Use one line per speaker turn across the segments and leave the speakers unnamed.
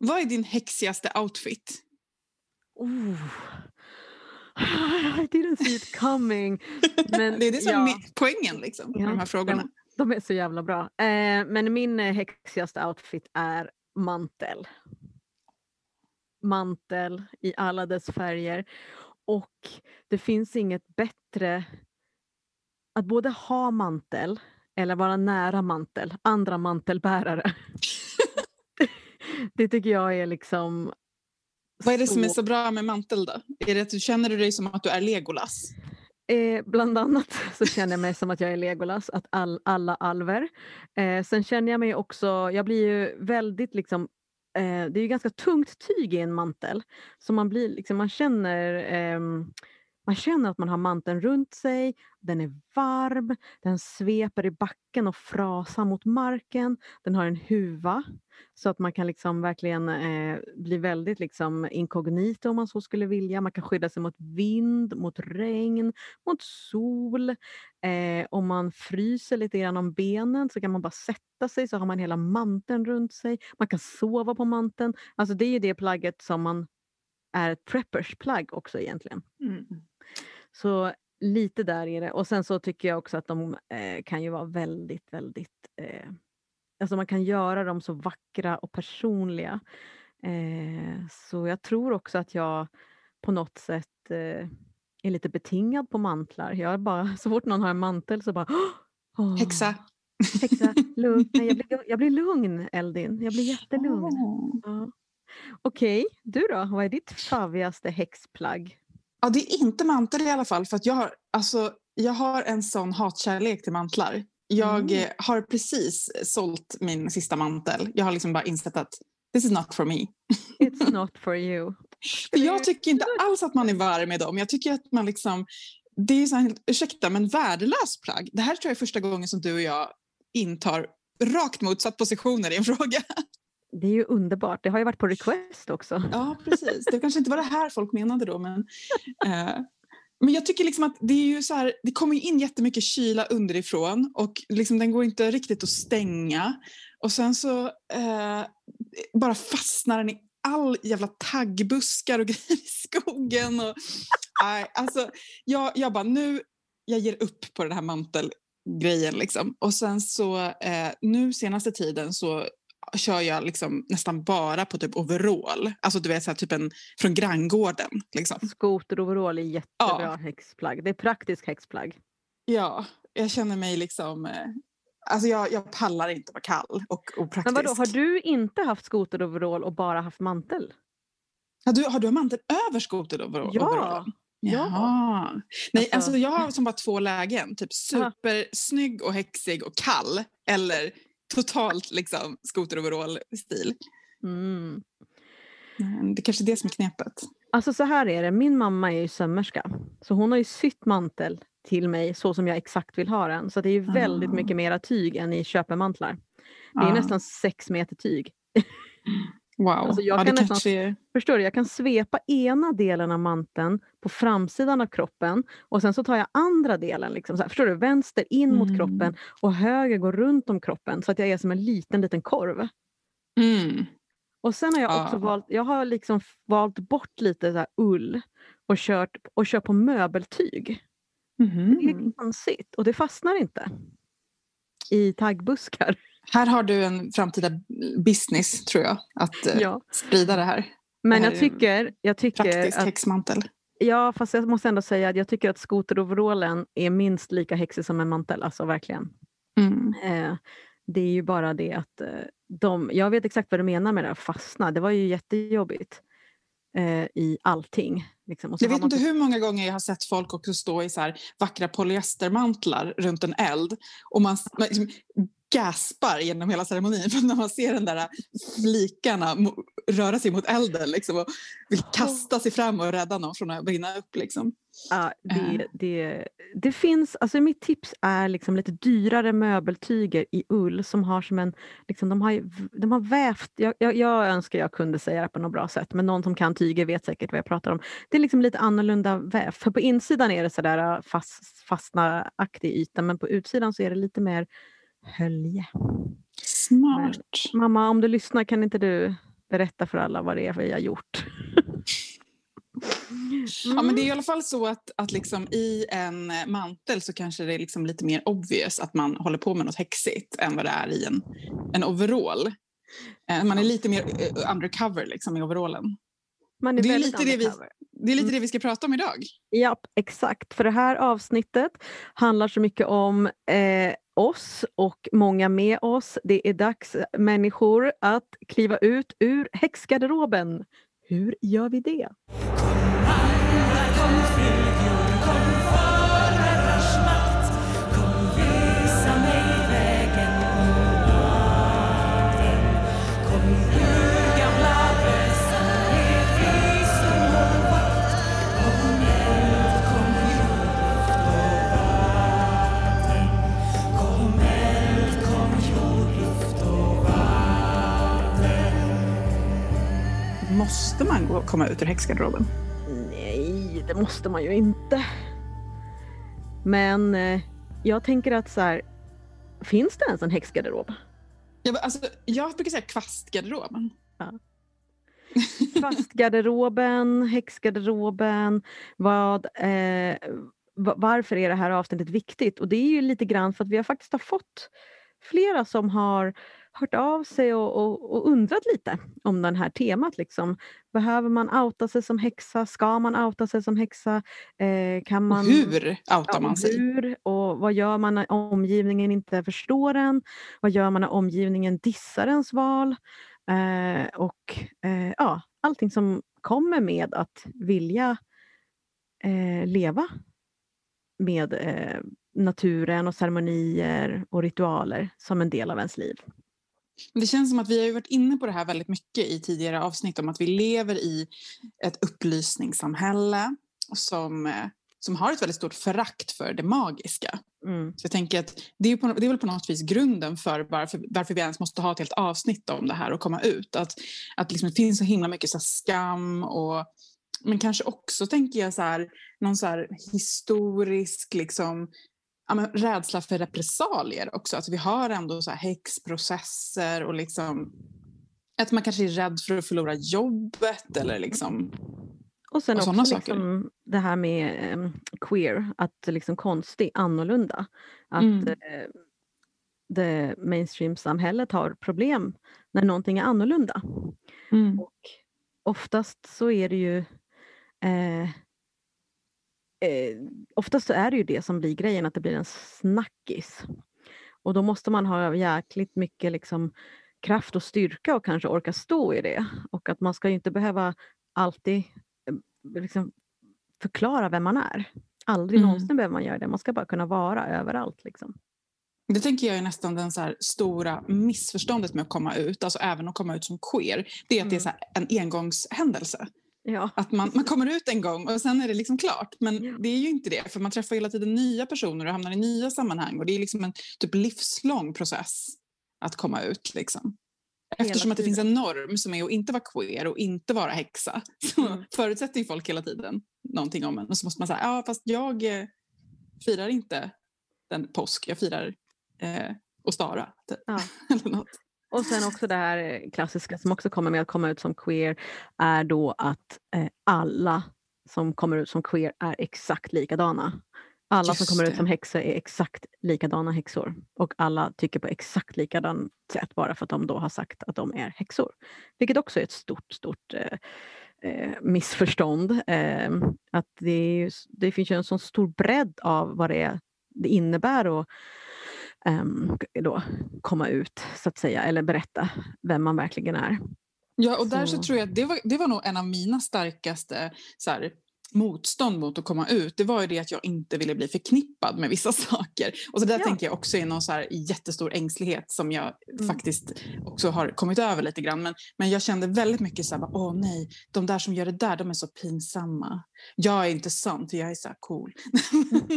vad är din häxigaste outfit?
Oh. I didn't see it coming. Men,
det är det som
ja.
är poängen liksom, med
Ja,
de här frågorna.
De är så jävla bra. Eh, men min eh, häxigaste outfit är mantel. Mantel i alla dess färger. Och det finns inget bättre att både ha mantel eller vara nära mantel, andra mantelbärare. det tycker jag är liksom
Vad är det som är så bra med mantel då? Är det att du känner dig som att du är Legolas?
Eh, bland annat så känner jag mig som att jag är Legolas, att all, alla alver. Eh, sen känner jag mig också, jag blir ju väldigt liksom, eh, det är ju ganska tungt tyg i en mantel. Så man blir liksom, man känner ehm, man känner att man har manteln runt sig, den är varm, den sveper i backen och frasar mot marken. Den har en huva så att man kan liksom verkligen eh, bli väldigt liksom inkognito om man så skulle vilja. Man kan skydda sig mot vind, mot regn, mot sol. Eh, om man fryser lite grann om benen så kan man bara sätta sig så har man hela manteln runt sig. Man kan sova på manteln. Alltså det är ju det plagget som man är ett preppers plagg också egentligen.
Mm.
Så lite där är det. Och sen så tycker jag också att de eh, kan ju vara väldigt, väldigt... Eh, alltså man kan göra dem så vackra och personliga. Eh, så jag tror också att jag på något sätt eh, är lite betingad på mantlar. Jag är bara, så fort någon har en mantel så bara... "Åh,
Häxa.
Häxa, lugn. Nej, jag, blir, jag blir lugn Eldin. Jag blir jättelugn.
Åh.
Ja. Okej, du då? Vad är ditt favvigaste häxplagg?
Ja, det är inte mantel i alla fall. För att jag, har, alltså, jag har en sån hatkärlek till mantlar. Jag
Mm.
eh, har precis sålt min sista mantel. Jag har liksom bara insett att this is not for me.
It's not for you.
Jag tycker inte alls att man är varm med dem. Jag tycker att man liksom... Det är så här, ursäkta, men värdelös plagg. Det här tror jag är första gången som du och jag intar rakt motsatt positioner i en fråga.
Det är ju underbart. Det har ju varit på request också.
Ja, precis. Det kanske inte var det här folk menade då, men... Eh, men jag tycker liksom att det är ju så här, det kommer in jättemycket kyla underifrån och liksom den går inte riktigt att stänga. Och sen så eh, bara fastnar den i all jävla taggbuskar och grejer i skogen. Och, nej, alltså, jag, jag bara, nu, jag ger upp på den här mantelgrejen liksom. Och sen så eh, nu senaste tiden så kör jag liksom nästan bara på typ overall. Alltså du vet så här, typ en från granngården. Liksom.
Skoteroverall är jättebra häxplagg. Det är praktisk häxplagg.
Ja, jag känner mig liksom... Eh, alltså jag, jag pallar inte vara kall och opraktisk.
Men vadå, har du inte haft skoteroverall och bara haft mantel?
Har du, har du mantel över skoteroverallen?
Ja.
Jaha. Nej,
Alltså-
alltså jag har som bara två lägen. Typ supersnygg och häxig och kall. Eller totalt liksom skoteroverall-stil.
Mm.
Det är kanske är det som är knepet.
Alltså så här är det, min mamma är ju sömmerska. Så hon har ju sytt mantel till mig så som jag exakt vill ha den. Så det är ju väldigt
Ah.
mycket mera tyg än i köpemantlar. Det är
Ja.
nästan sex meter tyg.
Wow.
Alltså, jag
ja,
kan nästan-
kanske.
Förstår du? Jag kan svepa ena delen av manteln på framsidan av kroppen och sen så tar jag andra delen. Liksom, så här, förstår du? Vänster in mot
Mm.
kroppen och höger går runt om kroppen så att jag är som en liten, liten korv.
Mm.
Och sen har jag också
Ah.
valt, jag har liksom valt bort lite så här ull och kört, och kört på möbeltyg. Det är glansigt och det fastnar inte i taggbuskar.
Här har du en framtida business, tror jag, att eh,
Ja.
sprida det här.
Men
här
jag tycker, jag tycker
Praktisk
att
häxmantel.
Ja, fast jag måste ändå säga att jag tycker att skoteroverallen är minst lika häxig som en mantel. Alltså verkligen.
Mm.
Eh, det är ju bara det att eh, de, jag vet exakt vad du menar med det här fastna. Det var ju jättejobbigt eh, i allting. Liksom.
Jag vet inte
så-
hur många gånger jag har sett folk också stå i så här vackra polyestermantlar runt en eld och man, man liksom gaspar genom hela ceremonin för när man ser den där flikarna röra sig mot elden liksom, och vill kasta sig fram och rädda någon från att brinna upp. Liksom.
Ja,
Eh.
det, det, det finns, alltså mitt tips är liksom lite dyrare möbeltyger i ull som har som en, liksom de har, de har vävt, jag, jag, jag önskar jag kunde säga det på något bra sätt, men någon som kan tyger vet säkert vad jag pratar om. Det är liksom lite annorlunda väv, för på insidan är det sådär äh, fast, fastna-aktig yta, men på utsidan så är det lite mer hölje.
Smart.
Mamma, om du lyssnar kan inte du berätta för alla vad det är vi har gjort.
Ja, men det är i alla fall så att, att liksom i en mantel så kanske det är liksom lite mer obvious att man håller på med något häxigt än vad det är i en, en overall. Eh, Man är lite mer eh, undercover liksom, i overallen.
Man är
Det är, lite det, vi,
undercover.
det är lite
Mm.
det vi ska prata om idag.
Ja, exakt. För det här avsnittet handlar så mycket om eh, oss och många med oss. Det är dags eh, människor att kliva ut ur häxgarderoben. Hur gör vi det?
Måste man gå, komma ut ur häxgarderoben?
Nej, det måste man ju inte. Men eh, jag tänker att så här, finns det ens en häxgarderob?
Jag, alltså, jag brukar säga kvastgarderoben.
Fastgarderoben, häxgarderoben, vad, eh, va- varför är det här avsnittet viktigt? Och det är ju lite grann för att vi har faktiskt har fått flera som har hört av sig och, och, och undrat lite om det här temat. Liksom. Behöver man outa sig som häxa? Ska man outa sig som häxa? Eh, kan
Och
man,
hur outar
Ja,
man
och
sig?
hur och vad gör man när omgivningen inte förstår en? Vad gör man när omgivningen dissar ens val? Eh, och eh, ja, allting som kommer med att vilja eh, leva med eh, naturen och ceremonier och ritualer som en del av ens liv.
Det känns som att vi har varit inne på det här väldigt mycket i tidigare avsnitt om att vi lever i ett upplysningssamhälle som, eh, som har ett väldigt stort förakt för det magiska.
Mm.
Så jag tänker att det är, på, det är väl på något vis grunden för varför, varför vi ens måste ha ett helt avsnitt om det här och komma ut. Att, att liksom det finns så himla mycket så skam och men kanske också tänker jag så här, någon så historisk liksom, ja, rädsla för repressalier också. Att vi har ändå så här häxprocesser och liksom att man kanske är rädd för att förlora jobbet eller liksom
Och sen
Och
också
saker.
liksom det här med em, queer, att liksom konstig, annorlunda. Att
Mm.
eh, det mainstream-samhället har problem när någonting är annorlunda. Och oftast så är det ju eh, eh, oftast är det ju det som blir grejen, att det blir en snackis. Och då måste man ha jäkligt mycket liksom kraft och styrka och kanske orka stå i det. Och att man ska ju inte behöva alltid eh, liksom förklara vem man är. Aldrig
Mm.
någonsin behöver man göra det, man ska bara kunna vara överallt. Liksom.
Det tänker jag är nästan den så stora missförståndet med att komma ut, alltså även att komma ut som queer. Det är att det är här en engångshändelse.
Ja.
Att man, man kommer ut en gång och sen är det liksom klart. Men
Ja.
det är ju inte det, för man träffar hela tiden nya personer och hamnar i nya sammanhang. Och det är liksom en typ livslång process att komma ut. Liksom. Eftersom att det finns en norm som är att inte vara queer och inte vara häxa så
Mm.
förutsätter ju folk hela tiden någonting om en. Och så måste man säga, ja fast jag eh, firar inte den påsk, jag firar eh, Ostara. Typ.
Ja.
Eller något.
Och sen också det här eh, klassiska som också kommer med att komma ut som queer är då att eh, alla som kommer ut som queer är exakt likadana. Alla som
Just
kommer ut
det.
som häxor är exakt likadana häxor. Och alla tycker på exakt likadant sätt bara för att de då har sagt att de är häxor. Vilket också är ett stort, stort eh, eh, missförstånd. Eh, att det, är, det finns ju en sån stor bredd av vad det, är, det innebär att då komma ut, så att säga, eller berätta vem man verkligen är.
Ja, och där så
Så-
tror jag att det var, det var nog en av mina starkaste så här, motstånd mot att komma ut. Det var ju det att jag inte ville bli förknippad med vissa saker. Och så där
Ja.
tänker jag också är någon så här jättestor ängslighet som jag
Mm.
faktiskt också har kommit över lite grann. Men, men jag kände väldigt mycket så här, åh nej, de där som gör det där, de är så pinsamma. Jag är inte sån, jag är så cool.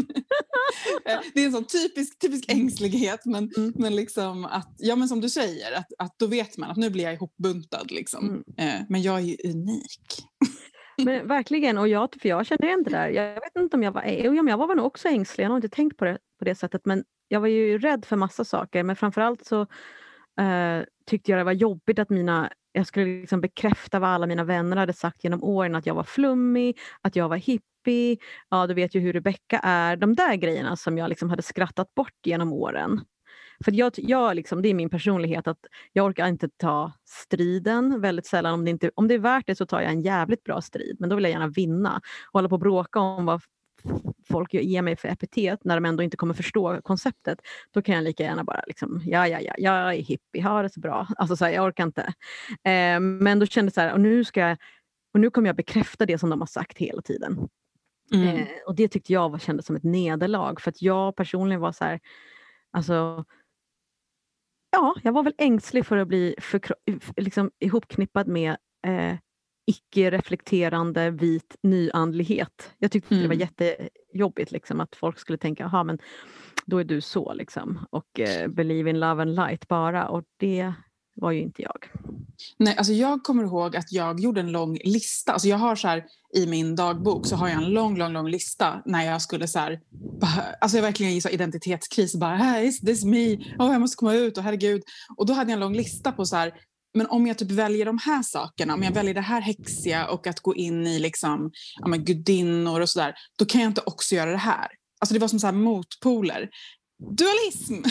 Det är en sån typisk, typisk ängslighet, men,
Mm.
men liksom att, ja men som du säger, att, att då vet man att nu blir jag ihopbuntad liksom.
Mm.
Eh, men jag är ju unik.
Men verkligen, och jag, för jag kände igen det där. Jag vet inte om jag var, jo, ja, men jag var nog också ängslig, jag har inte tänkt på det på det sättet. Men jag var ju rädd för massa saker, men framförallt så eh, tyckte jag det var jobbigt att mina jag skulle liksom bekräfta vad alla mina vänner hade sagt genom åren, att jag var flummig, att jag var hippie, ja du vet ju hur Rebecca är, de där grejerna som jag liksom hade skrattat bort genom åren. För jag, jag liksom, det är min personlighet att jag orkar inte ta striden väldigt sällan. Om det, inte, om det är värt det så tar jag en jävligt bra strid, men då vill jag gärna vinna. Och hålla på och bråka om vad folk ger mig för epitet när de ändå inte kommer förstå konceptet, då kan jag lika gärna bara liksom, ja, ja, ja, jag är hippie, ha det så bra. Alltså så här, jag orkar inte. Eh, men då kände jag så här, och nu, ska jag, och nu kommer jag bekräfta det som de har sagt hela tiden. Mm. Eh, och det tyckte jag var, kändes som ett nederlag, för att jag personligen var så här, alltså Ja, jag var väl ängslig för att bli för, liksom, ihopknippad med eh, icke-reflekterande vit nyandlighet. Jag tyckte mm. det var mm. jättejobbigt liksom, att folk skulle tänka, jaha men då är du så liksom. Och eh, believe in love and light bara. Och det var ju inte jag.
Nej, alltså jag kommer ihåg att jag gjorde en lång lista. Alltså jag har så här, I min dagbok så har jag en lång, lång, lång lista när jag skulle så här, alltså jag verkligen i identitetskris. Bara, hey, is this me? Oh, jag måste komma ut och herregud. Och då hade jag en lång lista på så här, men om jag typ väljer de här sakerna, om jag väljer det här häxiga och att gå in i liksom, ja, men gudinnor och sådär, då kan jag inte också göra det här. Alltså det var som så motpoler. Dualism!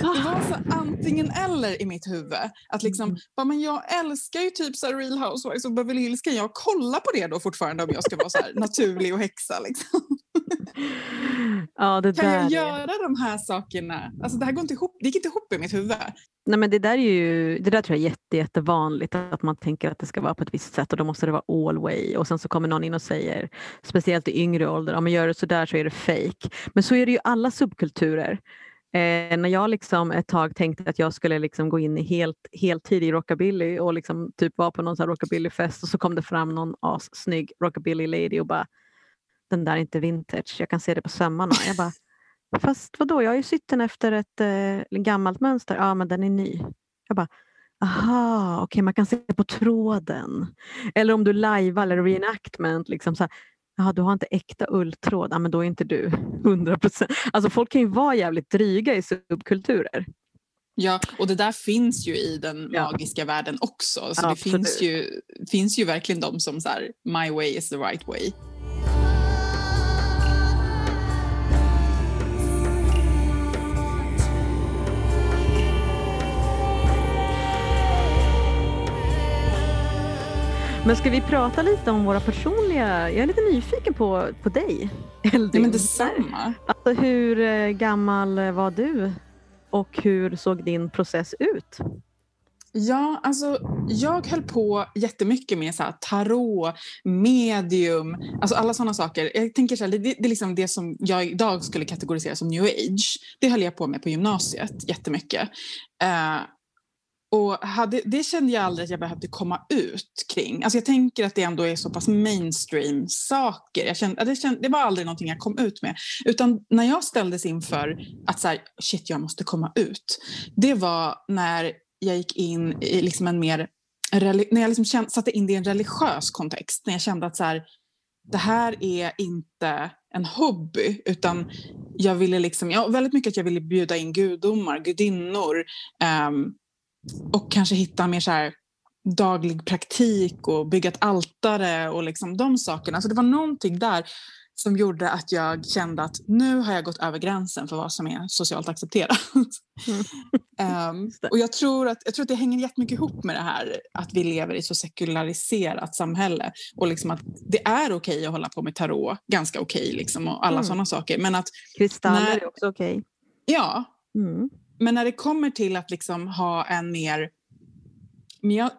Det var så antingen eller i mitt huvud. Att liksom, mm. bara, men jag älskar ju typ så Real Housewives och Beverly Hills. Kan jag kolla på det då fortfarande om jag ska vara så naturlig och häxa? Liksom?
Ja, det
kan
jag
göra de här sakerna? Alltså, det här går inte ihop. Det gick inte ihop i mitt huvud.
Nej, men det, där är ju, det där tror jag är jätte, jättevanligt, att man tänker att det ska vara på ett visst sätt och då måste det vara all way. Och sen så kommer någon in och säger, speciellt i yngre ålder, om man gör det så där så är det fake. Men så är det ju alla subkulturer. Eh, när jag liksom ett tag tänkte att jag skulle liksom gå in i helt, heltid i rockabilly och liksom typ vara på någon rockabillyfest och så kom det fram någon assnygg rockabilly lady och bara den där är inte vintage, jag kan se det på sömmarna. Jag bara, fast vadå, jag har ju sytt den efter ett eh, gammalt mönster. Ja, men den är ny. Jag bara, aha, okej, okay, man kan se på tråden. Eller om du lajvar eller reenactment, liksom så här, Jaha, du har inte äkta ulltråd, ja, men då är inte du 100 procent. Alltså folk kan ju vara jävligt dryga i subkulturer.
Ja, och det där finns ju i den ja. magiska världen också. Så det finns ju, finns ju verkligen de som så här, my way is the right way.
Men ska vi prata lite om våra personliga... Jag är lite nyfiken på, på dig,
Eldin. Ja, men detsamma.
Alltså, hur eh, gammal var du och hur såg din process ut?
Ja, alltså jag höll på jättemycket med så här, tarot, medium, alltså alla sådana saker. Jag tänker så här, det, det, är liksom det som jag idag skulle kategorisera som new age. Det höll jag på med på gymnasiet jättemycket. Uh, och hade, det kände jag aldrig att jag behövde komma ut kring. Alltså jag tänker att det ändå är så pass mainstream saker. Jag kände, det, kände, det var aldrig någonting jag kom ut med. Utan när jag ställdes inför att så här, shit, jag måste komma ut. Det var när jag gick in i liksom en mer när jag liksom kände, satte in det i en religiös kontext. När jag kände att så här, det här är inte en hobby utan jag ville liksom, ja, väldigt mycket att jag ville bjuda in gudomar, gudinnor, um, och kanske hitta mer så här daglig praktik och bygga ett altare och liksom de sakerna. Så det var någonting där som gjorde att jag kände att nu har jag gått över gränsen för vad som är socialt accepterat. Mm. um, och jag tror, att, jag tror att det hänger jättemycket ihop med det här att vi lever i ett så sekulariserat samhälle och liksom att det är okej okay att hålla på med tarot, ganska okej okay liksom, och alla mm. sådana saker. Men att
Kristaller när, är också okej. Okay.
Ja, mm. Men när det kommer till att liksom ha en mer... Men jag,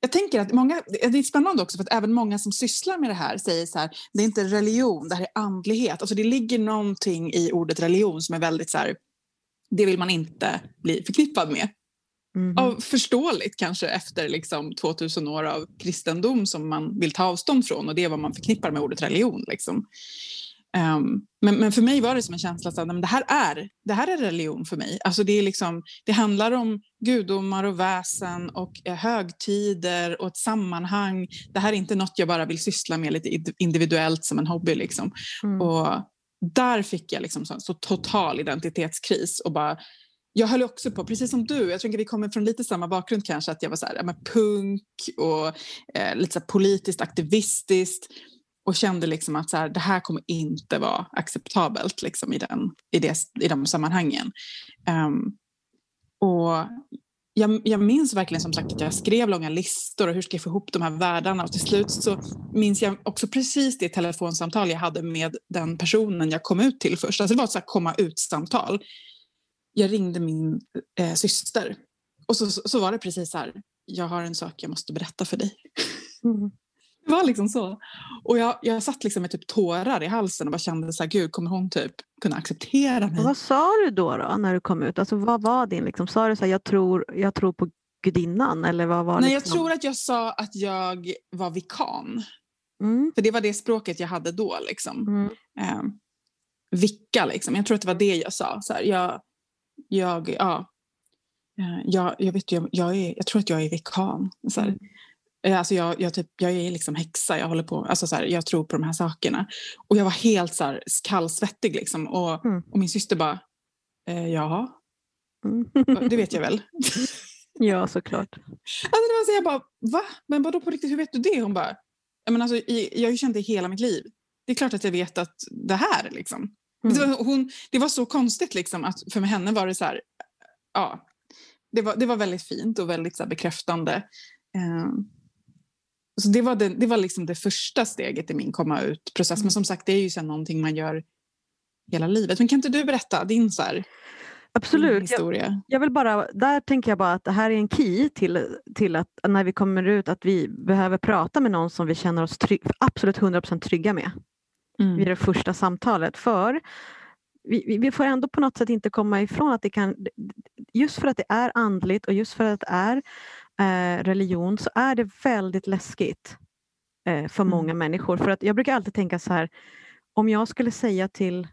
jag tänker att många, det är spännande också för att även många som sysslar med det här säger så här, det är inte religion, det här är andlighet. Alltså det ligger någonting i ordet religion som är väldigt så här, det vill man inte bli förknippad med. Mm. Av förståeligt kanske efter liksom 2000 år av kristendom som man vill ta avstånd från och det är vad man förknippar med ordet religion. Liksom. Um, men, men, för mig var det som en känsla att det här är, det här är religion för mig. Alltså det, är liksom, det handlar om gudomar och väsen och eh, högtider och ett sammanhang. Det här är inte något jag bara vill syssla med lite individuellt som en hobby. Liksom. Mm. Och där fick jag liksom så, så, total identitetskris och bara jag höll också på, precis som du, jag tror att vi kommer från lite samma bakgrund kanske, att jag var så här, ja, punk och eh, lite så politiskt aktivistiskt och kände liksom att så här, det här kommer inte vara acceptabelt liksom, i, den, i, det, i de sammanhangen. Um, och jag, jag, minns verkligen som sagt att jag skrev långa listor och hur ska jag få ihop de här världarna och till slut så minns jag också precis det telefonsamtal jag hade med den personen jag kom ut till först. Alltså det var ett så komma ut-samtal. Jag ringde min eh, syster och så, så var det precis så här, jag har en sak jag måste berätta för dig. Mm. Det var liksom så. Och jag, jag satt liksom med typ tårar i halsen och bara kände så här, gud kommer hon typ kunna acceptera mig?
Och vad sa du då, då när du kom ut? Alltså, vad var din, liksom, sa du så här, jag tror, jag tror på gudinnan? Eller vad var
Nej,
liksom...
jag tror att jag sa att jag var vikan. Mm. För det var det språket jag hade då. Liksom. Mm. Eh, vicka, liksom. Jag tror att det var det jag sa. Så här, jag, jag, ja, eh, jag, jag, vet, jag, jag, är, jag tror att jag är vikan. Så här, mm. Alltså jag, jag, typ, jag är liksom häxa, jag, håller på, alltså så här, jag tror på de här sakerna. Och jag var helt så här, kallsvettig liksom. Och, mm. och min syster bara, eh, ja, mm. det vet jag väl.
ja, såklart.
Alltså det var så jag bara, va? Men vadå på riktigt, hur vet du det? Hon bara, jag, men alltså, jag har ju känt det hela mitt liv. Det är klart att jag vet att det här liksom. Mm. Det, var, hon, det var så konstigt liksom att för henne var det så här, ja, det var, det var väldigt fint och väldigt så bekräftande. Um, så det var, det, det var liksom det första steget i min komma ut-process. Men som sagt, det är ju sen någonting man gör hela livet. Men kan inte du berätta din så här,
Absolut. historia? Jag, jag, vill bara, där tänker jag bara att det här är en key till, till att när vi kommer ut att vi behöver prata med någon som vi känner oss trygg, absolut 100% trygga med mm. vid det första samtalet. För vi, vi, får ändå på något sätt inte komma ifrån att det kan, just för att det är andligt och just för att det är eh, religion så är det väldigt läskigt eh, för många mm. människor. För att jag brukar alltid tänka så här, om jag skulle säga till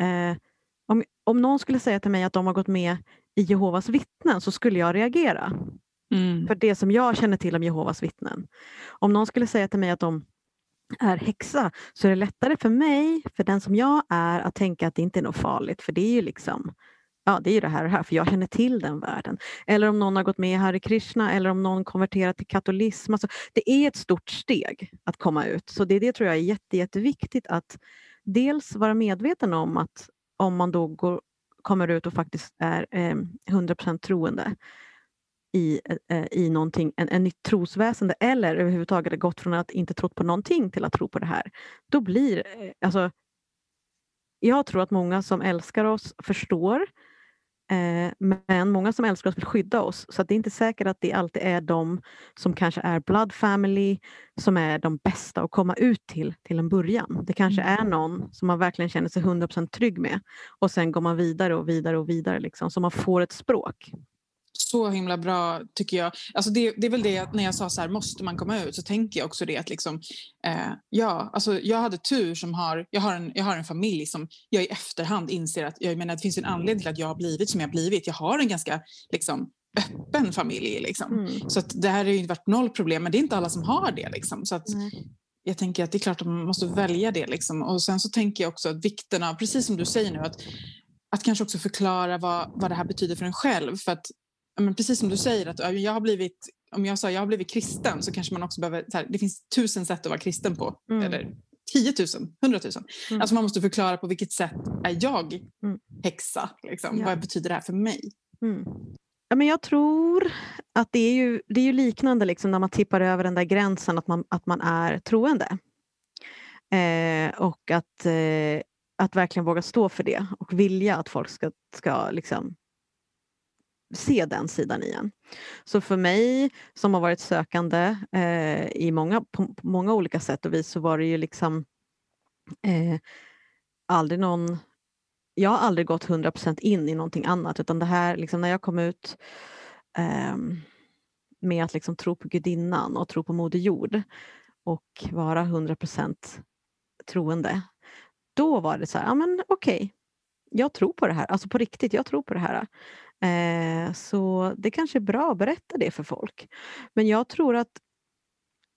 eh, om, om någon skulle säga till mig att de har gått med i Jehovas vittnen så skulle jag reagera. Mm. För det som jag känner till om Jehovas vittnen. Om någon skulle säga till mig att de är häxa så är det lättare för mig, för den som jag är, att tänka att det inte är något farligt. För det är ju liksom ja, det är ju det här och det här, för jag känner till den världen. Eller om någon har gått med i Hare Krishna eller om någon konverterat till katolism. Alltså, det är ett stort steg att komma ut. Så det, det tror jag är jätte, jätteviktigt att dels vara medveten om att om man då går, kommer ut och faktiskt är eh, 100% troende i, eh, i någonting, en, en nytt trosväsende eller överhuvudtaget gått från att inte trott på någonting till att tro på det här. Då blir, eh, alltså, jag tror att många som älskar oss förstår men många som älskar oss vill skydda oss, så det är inte säkert att det alltid är de som kanske är blood family som är de bästa att komma ut till till en början. Det kanske är mm. någon som man verkligen känner sig 100% trygg med och sen går man vidare och vidare och vidare liksom, så man får ett språk
så himla bra tycker jag. Alltså det, det är väl det när jag sa så här, måste man komma ut så tänker jag också det att liksom, eh, ja, alltså jag hade tur som har, jag har, en, jag har en familj som jag i efterhand inser att, jag menar det finns en anledning till att jag har blivit som jag har blivit. Jag har en ganska liksom, öppen familj liksom. Mm. Så att det här har ju varit noll problem men det är inte alla som har det liksom. Så att, mm. Jag tänker att det är klart att man måste välja det liksom. Och sen så tänker jag också att vikten av, precis som du säger nu, att att kanske också förklara vad, vad det här betyder för en själv. För att men precis som du säger, att jag har blivit, om jag sa jag har blivit kristen så kanske man också behöver, här, det finns tusen sätt att vara kristen på. Mm. Eller 10 000, 100 000. Mm. Alltså man måste förklara på vilket sätt är jag mm. häxa? Liksom. Ja. Vad betyder det här för mig?
Mm. Ja, men jag tror att det är ju, det är ju liknande liksom när man tippar över den där gränsen att man, att man är troende. Eh, och att, eh, att verkligen våga stå för det och vilja att folk ska, ska liksom se den sidan igen. Så för mig som har varit sökande eh, i många, på, på, många olika sätt och vis så var det ju liksom eh, aldrig någon jag har aldrig gått 100% in i någonting annat utan det här, liksom, när jag kom ut eh, med att liksom tro på gudinnan och tro på Moder Jord och vara 100% troende, då var det så här, ja men okej, okay, jag tror på det här, alltså på riktigt, jag tror på det här. Eh, så det kanske är bra att berätta det för folk. Men jag tror att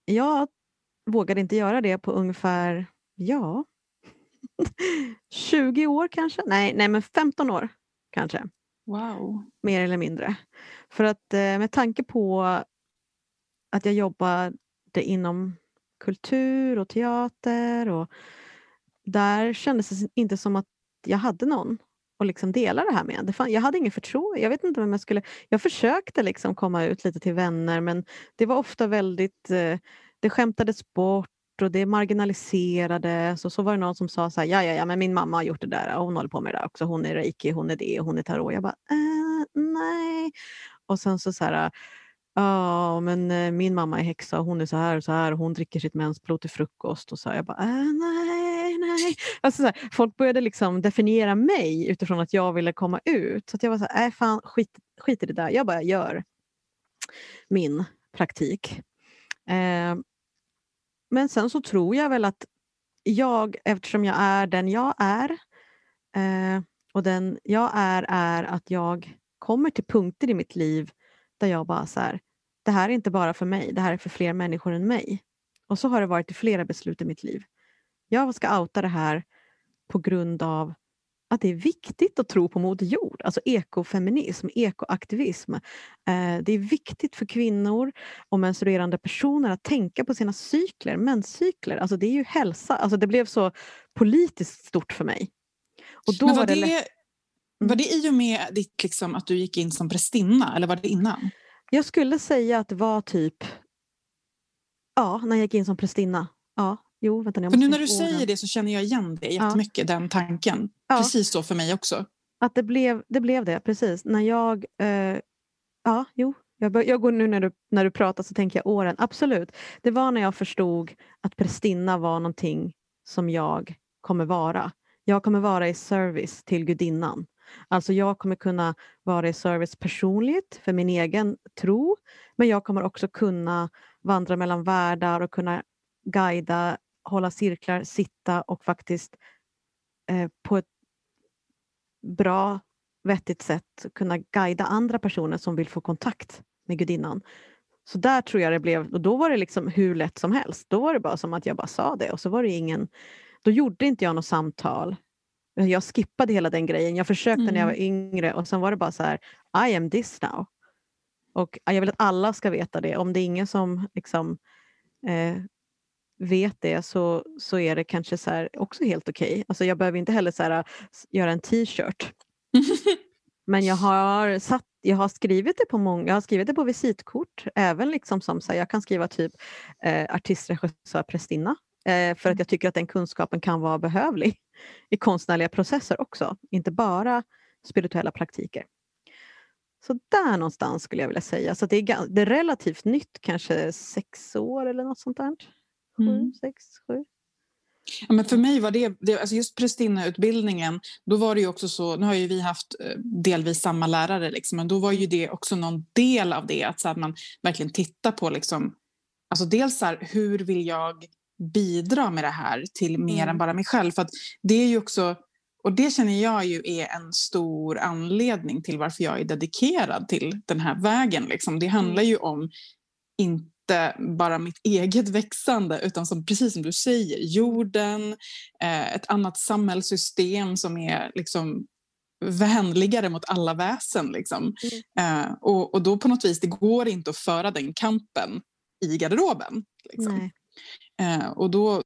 jag vågade inte göra det på ungefär, ja, 20 år kanske? Nej, nej men 15 år kanske.
Wow.
Mer eller mindre. För att eh, med tanke på att jag jobbade inom kultur och teater och där kändes det inte som att jag hade någon och liksom dela det här med. Det jag hade ingen förtroende. Jag vet inte vem jag skulle... Jag försökte liksom komma ut lite till vänner men det var ofta väldigt... Eh, det skämtades bort och det marginaliserades. Och så var det någon som sa så här, ja, ja, ja, men min mamma har gjort det där och hon håller på med det där också. Hon är reiki, hon är det, och hon är tarot. Jag bara, eh, nej. Och sen så så här, ja men eh, min mamma är häxa och hon är så här och så här och hon dricker sitt mensblod till frukost. Och så här, jag bara, äh, nej, nej. Alltså så här, folk började liksom definiera mig utifrån att jag ville komma ut. Så jag var så här, äh, fan skit, skit i det där. Jag bara gör min praktik. Eh, men sen så tror jag väl att jag, eftersom jag är den jag är eh, och den jag är är att jag kommer till punkter i mitt liv där jag bara så här, det här är inte bara för mig, det här är för fler människor än mig. Och så har det varit i flera beslut i mitt liv. Jag ska outa det här på grund av att det är viktigt att tro på Moder Jord, alltså ekofeminism, ekoaktivism. Eh, det är viktigt för kvinnor och menstruerande personer att tänka på sina cykler, menscykler. Alltså det är ju hälsa. Alltså det blev så politiskt stort för mig.
Och då Men var, var det, det var det i och med ditt, liksom, att du gick in som prästinna eller var det innan?
Jag skulle säga att det var typ Ja, när jag gick in som prästinna. Ja, Jo, vänta,
för nu när du säger den. det så känner jag igen det jättemycket, ja. den tanken. Ja. Precis så för mig också.
Att det blev det, blev det precis. När jag... Eh, ja, jo. Jag, jag, går nu när du, när du pratar så tänker jag åren. Absolut. Det var när jag förstod att prästinna var någonting som jag kommer vara. Jag kommer vara i service till gudinnan. Alltså jag kommer kunna vara i service personligt för min egen tro, men jag kommer också kunna vandra mellan världar och kunna guida hålla cirklar, sitta och faktiskt eh, på ett bra, vettigt sätt kunna guida andra personer som vill få kontakt med gudinnan. Så där tror jag det blev, och då var det liksom hur lätt som helst. Då var det bara som att jag bara sa det och så var det ingen, då gjorde inte jag något samtal. Jag skippade hela den grejen. Jag försökte mm. när jag var mm. yngre och sen var det bara så här, I am this now. Och jag vill att alla ska veta det. Om det är ingen som liksom, eh, vet det så, så är det kanske så här, också helt okej. Okay. Alltså jag behöver inte heller så här, göra en t-shirt. Men jag har, satt, jag har skrivit det på många, jag har skrivit det på visitkort. Även liksom som så här, jag kan skriva typ eh, artist, regissör, prästinna. Eh, för att mm. jag tycker att den kunskapen kan vara behövlig i konstnärliga processer också. Inte bara spirituella praktiker. Så där någonstans skulle jag vilja säga. Så det är, det är relativt nytt, kanske sex år eller något sånt där. Sju, mm. sex, sju.
Ja, men för mig var det, det alltså just prästinneutbildningen, då var det ju också så, nu har ju vi haft eh, delvis samma lärare, liksom, men då var ju det också någon del av det, att, så att man verkligen tittar på liksom, alltså dels så här, hur vill jag bidra med det här till mer mm. än bara mig själv? För att det är ju också, och det känner jag ju är en stor anledning till varför jag är dedikerad till den här vägen. Liksom. Det handlar mm. ju om inte inte bara mitt eget växande utan som, precis som du säger, jorden, eh, ett annat samhällssystem som är liksom vänligare mot alla väsen. Liksom. Mm. Eh, och, och då på något vis, det går inte att föra den kampen i garderoben. Liksom. Eh, och då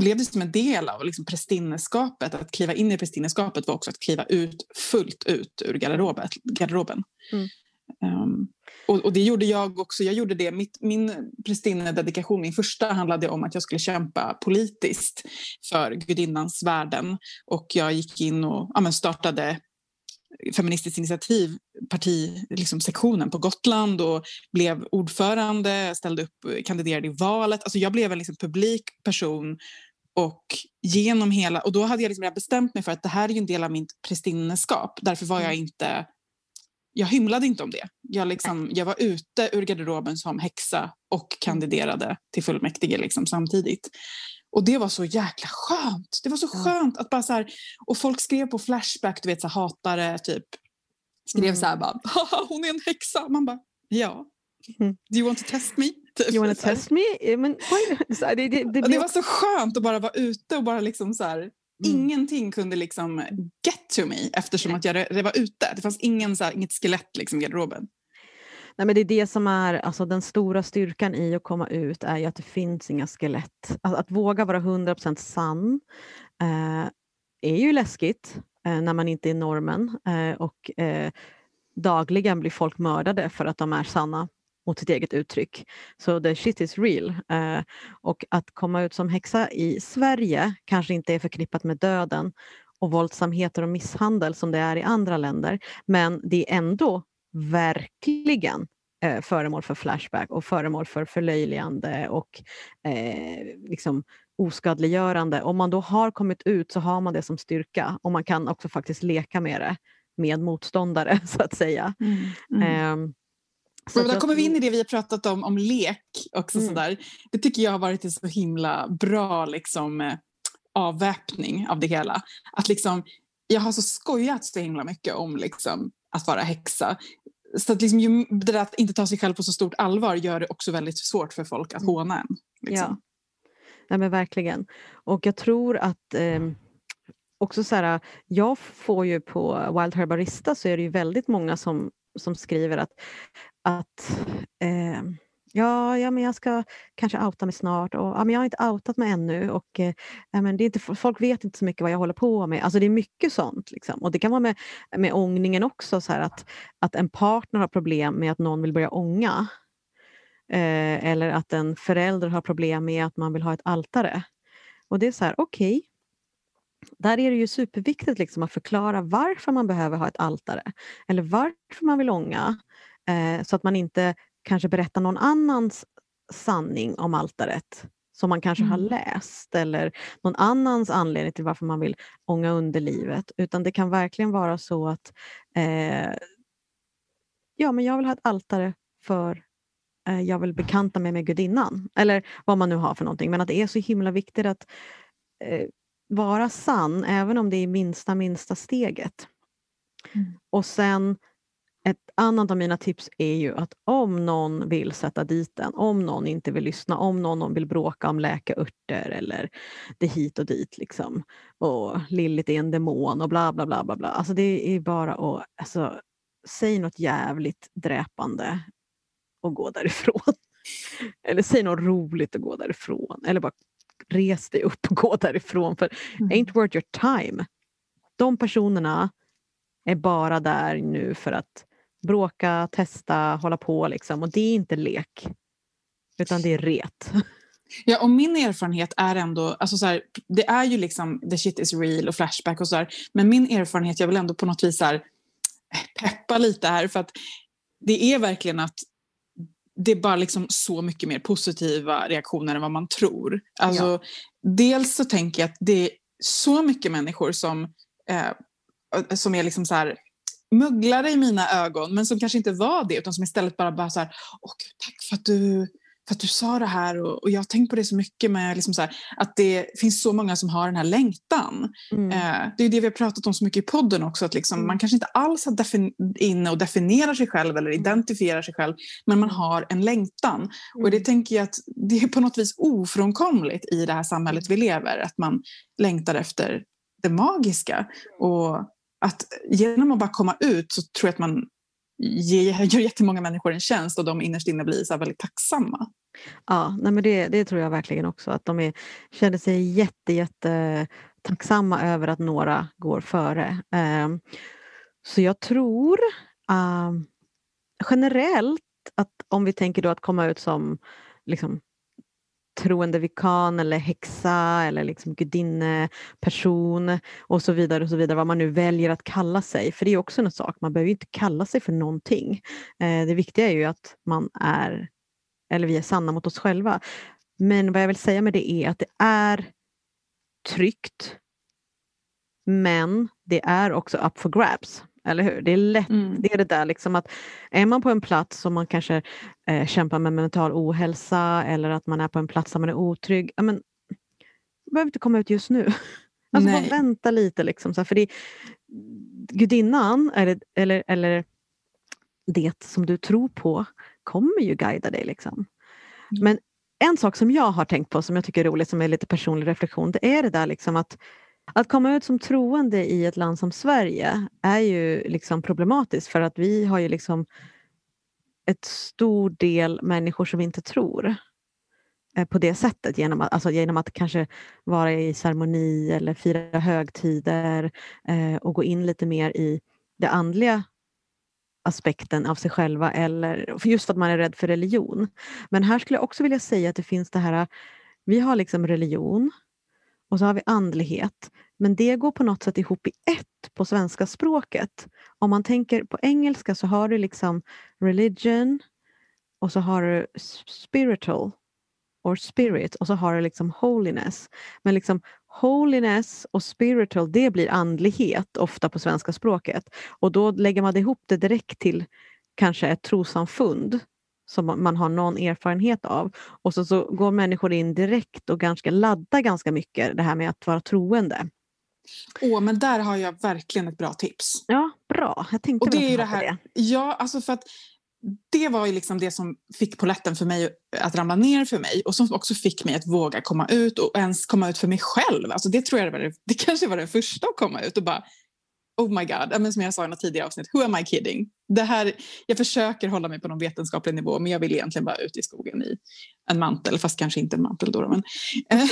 blev det som en del av liksom prästinneskapet. Att kliva in i prästinneskapet var också att kliva ut fullt ut ur garderoben. Mm. Um, och, och, det gjorde jag också. Jag gjorde det. Mitt, min prästinnededikation, min första, handlade om att jag skulle kämpa politiskt för gudinnans värden. Och jag gick in och ja, startade Feministiskt initiativ, partisektionen liksom, på Gotland och blev ordförande, ställde upp, kandiderade i valet. Alltså jag blev en liksom, publik person och genom hela, och då hade jag liksom bestämt mig för att det här är en del av mitt prästinneskap. Därför var jag mm. inte jag hymlade inte om det. Jag, liksom, jag var ute ur garderoben som häxa och kandiderade till fullmäktige liksom, samtidigt. Och det var så jäkla skönt. Det var så skönt att bara så här, och folk skrev på Flashback, du vet så här, hatare typ, skrev mm. så här bara, hon är en häxa. Man bara, ja. Mm. Do you want to test me?
Typ. You want to test me? Men,
det, det, det, det, det var så skönt att bara vara ute och bara liksom så här, Ingenting kunde liksom get to me eftersom
Nej.
att jag det var ute. Det fanns ingen, så här, inget skelett liksom, i garderoben.
Nej, men det är det som är alltså, den stora styrkan i att komma ut är att det finns inga skelett. Att, att våga vara 100% sann eh, är ju läskigt eh, när man inte är normen eh, och eh, dagligen blir folk mördade för att de är sanna mot sitt eget uttryck. Så the shit is real. Eh, och att komma ut som häxa i Sverige kanske inte är förknippat med döden och våldsamheter och misshandel som det är i andra länder. Men det är ändå verkligen eh, föremål för flashback och föremål för förlöjligande och eh, liksom oskadliggörande. Om man då har kommit ut så har man det som styrka och man kan också faktiskt leka med det med motståndare så att säga. Eh, så
Men där kommer vi in i det vi har pratat om, om lek också.
Mm.
Sådär. Det tycker jag har varit en så himla bra liksom, eh, avväpning av det hela. Att liksom, jag har så skojat så himla mycket om liksom, att vara häxa. Så att liksom, ju, det där att inte ta sig själv på så stort allvar gör det också väldigt svårt för folk att
Mm.
håna en. Liksom.
Ja, men verkligen. Och jag tror att ehm, också så här, jag får ju på Wild Herbarista så är det ju väldigt många som, som skriver att, att eh, ja, ja, men jag ska kanske outa mig snart och ja, men jag har inte outat mig ännu och eh, men det är inte, folk vet inte så mycket vad jag håller på med. Alltså det är mycket sånt. Liksom. Och det kan vara med, med ångningen också, så här, att, att en partner har problem med att någon vill börja ånga. Eh, eller att en förälder har problem med att man vill ha ett altare. Och det är så här, okej. Där är det ju superviktigt liksom att förklara varför man behöver ha ett altare. Eller varför man vill ånga. Eh, så att man inte kanske berättar någon annans sanning om altaret som man kanske har
Mm.
läst eller någon annans anledning till varför man vill ånga underlivet. Utan det kan verkligen vara så att eh, ja, men jag vill ha ett altare för eh, jag vill bekanta mig med gudinnan. Eller vad man nu har för någonting. Men att det är så himla viktigt att eh, vara sann även om det är minsta, minsta steget.
Mm.
Och sen ett annat av mina tips är ju att om någon vill sätta dit en, om någon inte vill lyssna, om någon vill bråka om läkarörter eller det hit och dit liksom. Och Lillit är en demon och bla bla bla bla bla. Alltså det är bara att alltså, säg något jävligt dräpande och gå därifrån. Eller säg något roligt och gå därifrån. Eller bara res dig upp och gå därifrån. För
Mm.
ain't worth your time. De personerna är bara där nu för att bråka, testa, hålla på liksom. Och det är inte lek. Utan det är ret.
Ja, och min erfarenhet är ändå, alltså så här, det är ju liksom the shit is real och flashback och så här, men min erfarenhet, jag vill ändå på något vis så här, peppa lite här för att det är verkligen att det är bara liksom så mycket mer positiva reaktioner än vad man tror. Alltså, Dels så tänker jag att det är så mycket människor som, eh, som är liksom så här mugglare i mina ögon men som kanske inte var det utan som istället bara, bara så här, Åh, Gud, tack för att du för att du sa det här och, och jag har tänkt på det så mycket med liksom så här, att det finns så många som har den här längtan.
Mm.
Eh, det är det vi har pratat om så mycket i podden också, att liksom,
Mm.
man kanske inte alls har inne och definierar sig själv eller identifierar sig själv, men man har en längtan. Och det
Mm.
tänker jag att det är på något vis ofrånkomligt i det här samhället vi lever, att man längtar efter det magiska. Och att genom att bara komma ut så tror jag att man ger, gör jättemånga människor en tjänst och de innerst inne blir så väldigt tacksamma.
Ja, nej men det, det tror jag verkligen också. Att de är, känner sig jätte, jätte tacksamma över att några går före. Ehm, så jag tror ehm, generellt att om vi tänker då att komma ut som liksom, troende vikan eller häxa eller liksom gudinneperson och så vidare och så vidare, vad man nu väljer att kalla sig. För det är också en sak, man behöver ju inte kalla sig för någonting. Eh, det viktiga är ju att man är, eller vi är sanna mot oss själva. Men vad jag vill säga med det är att det är tryggt. Men det är också up for grabs. Eller hur? Det är lätt
Mm.
det är det där liksom att är man på en plats som man kanske eh, kämpar med mental ohälsa eller att man är på en plats där man är otrygg. Ja, men, behöver inte komma ut just nu. Alltså bara
Nej.
vänta lite. Liksom, så för det, gudinnan eller, eller, eller det som du tror på kommer ju guida dig. Liksom.
Mm.
Men en sak som jag har tänkt på som jag tycker är roligt, som är lite personlig reflektion, det är det där liksom att att komma ut som troende i ett land som Sverige är ju liksom problematiskt för att vi har ju liksom ett stor del människor som inte tror eh, på det sättet genom att, alltså genom att kanske vara i ceremoni eller fira högtider eh, och gå in lite mer i den andliga aspekten av sig själva eller just för att man är rädd för religion. Men här skulle jag också vilja säga att det finns det här, vi har liksom religion och så har vi andlighet. Men det går på något sätt ihop i ett på svenska språket. Om man tänker på engelska så har du liksom religion och så har du spiritual or spirit och så har du liksom holiness. Men liksom holiness och spiritual det blir andlighet ofta på svenska språket. Och då lägger man ihop det direkt till kanske ett trosamfund som man har någon erfarenhet av. Och så, så går människor in direkt och ganska, laddar ganska mycket det här med att vara troende.
Åh, men där har jag verkligen ett bra tips.
Ja, bra. Jag tänkte
och det är det här, det. Ja, alltså för att det var ju liksom det som fick poletten för mig att ramla ner för mig och som också fick mig att våga komma ut och ens komma ut för mig själv. Alltså det tror jag var det, det kanske var det första att komma ut och bara oh my god, men som jag sa i något tidigare avsnitt, who am I kidding? Det här, jag försöker hålla mig på någon vetenskaplig nivå men jag vill egentligen bara ut i skogen i en mantel, fast kanske inte en mantel då. Men, eh,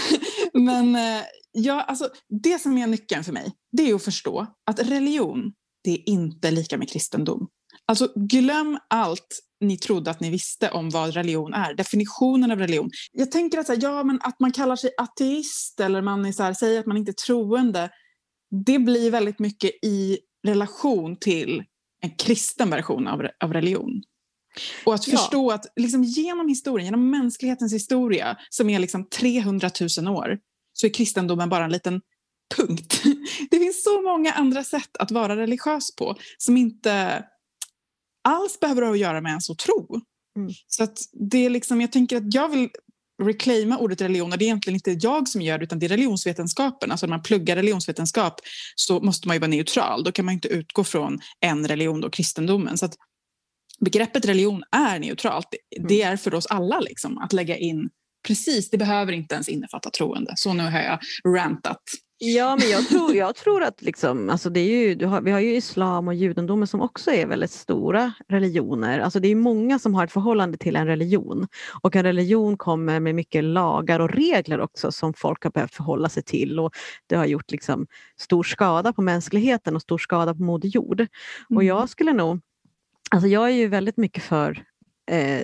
men eh, ja, alltså, det som är nyckeln för mig det är att förstå att religion det är inte lika med kristendom. Alltså glöm allt ni trodde att ni visste om vad religion är, definitionen av religion. Jag tänker att, så här, ja, men att man kallar sig ateist eller man är så här, säger att man inte är troende, det blir väldigt mycket i relation till en kristen version av, av religion. Och att förstå ja. att liksom genom historien, genom mänsklighetens historia som är liksom 300 000 år, så är kristendomen bara en liten punkt. Det finns så många andra sätt att vara religiös på som inte alls behöver ha att göra med ens att tro. Mm. Så att det är liksom, jag tänker att jag vill reclaima ordet religion och det är egentligen inte jag som gör det utan det är religionsvetenskapen. Alltså när man pluggar religionsvetenskap så måste man ju vara neutral. Då kan man inte utgå från en religion, då, kristendomen. Så att begreppet religion är neutralt. Det mm. är för oss alla liksom, att lägga in precis, det behöver inte ens innefatta troende. Så nu har jag rantat.
Ja, men jag tror, jag tror att liksom, alltså det är ju, har, vi har ju islam och judendomen som också är väldigt stora religioner. Alltså det är många som har ett förhållande till en religion. Och en religion kommer med mycket lagar och regler också som folk har behövt förhålla sig till. Och det har gjort liksom stor skada på mänskligheten och stor skada på Moder Jord. Mm. Och jag skulle nog, alltså jag är ju väldigt mycket för eh,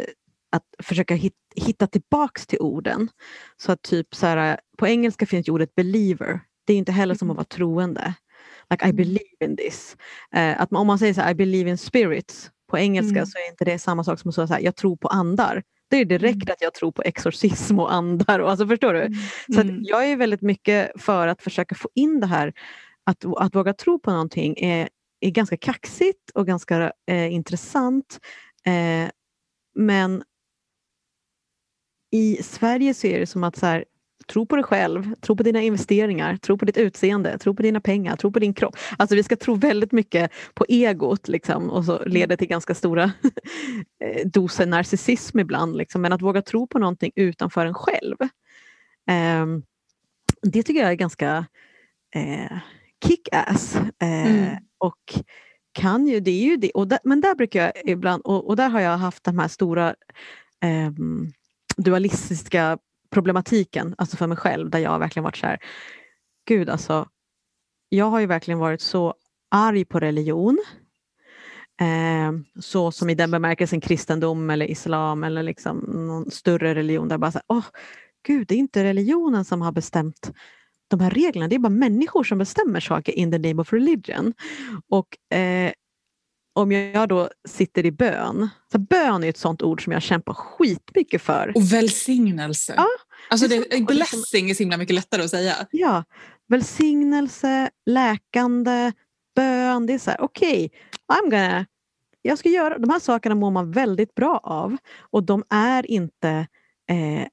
att försöka hit, hitta tillbaks till orden. Så att typ så här, på engelska finns ordet believer det är inte heller som att mm. vara troende. Like I mm. believe in this. Uh, att man, om man säger så här, I believe in spirits på engelska mm. så är inte det samma sak som att säga här, jag tror på andar. Det är direkt mm. att jag tror på exorcism och andar. Och, alltså, förstår du? Så jag är väldigt mycket för att försöka få in det här att, att våga tro på någonting är, är ganska kaxigt och ganska eh, intressant. Eh, men i Sverige så är det som att så här, Tro på dig själv, tro på dina investeringar, tro på ditt utseende, tro på dina pengar, tro på din kropp. Alltså vi ska tro väldigt mycket på egot liksom, och så leder till ganska stora eh, doser narcissism ibland. Liksom. Men att våga tro på någonting utanför en själv. Eh, det tycker jag är ganska eh, kick-ass. Eh, mm. Och kan ju, det är ju det. Och där, men där brukar jag ibland, och, och, där har jag haft de här stora eh, dualistiska problematiken, alltså för mig själv, där jag verkligen varit så här, gud alltså, jag har ju verkligen varit så arg på religion. Eh, så som i den bemärkelsen kristendom eller islam eller liksom någon större religion där bara så här, oh, gud, det är inte religionen som har bestämt de här reglerna, det är bara människor som bestämmer saker in the name of religion. Och eh, om jag då sitter i bön. Så bön är ett sånt ord som jag kämpar skitmycket för.
Och välsignelse. Ja, alltså det, det blessing är så himla mycket lättare att säga.
Ja, välsignelse, läkande, bön. Det är så här, okej, okay, jag ska göra, de här sakerna mår man väldigt bra av och de är inte eh,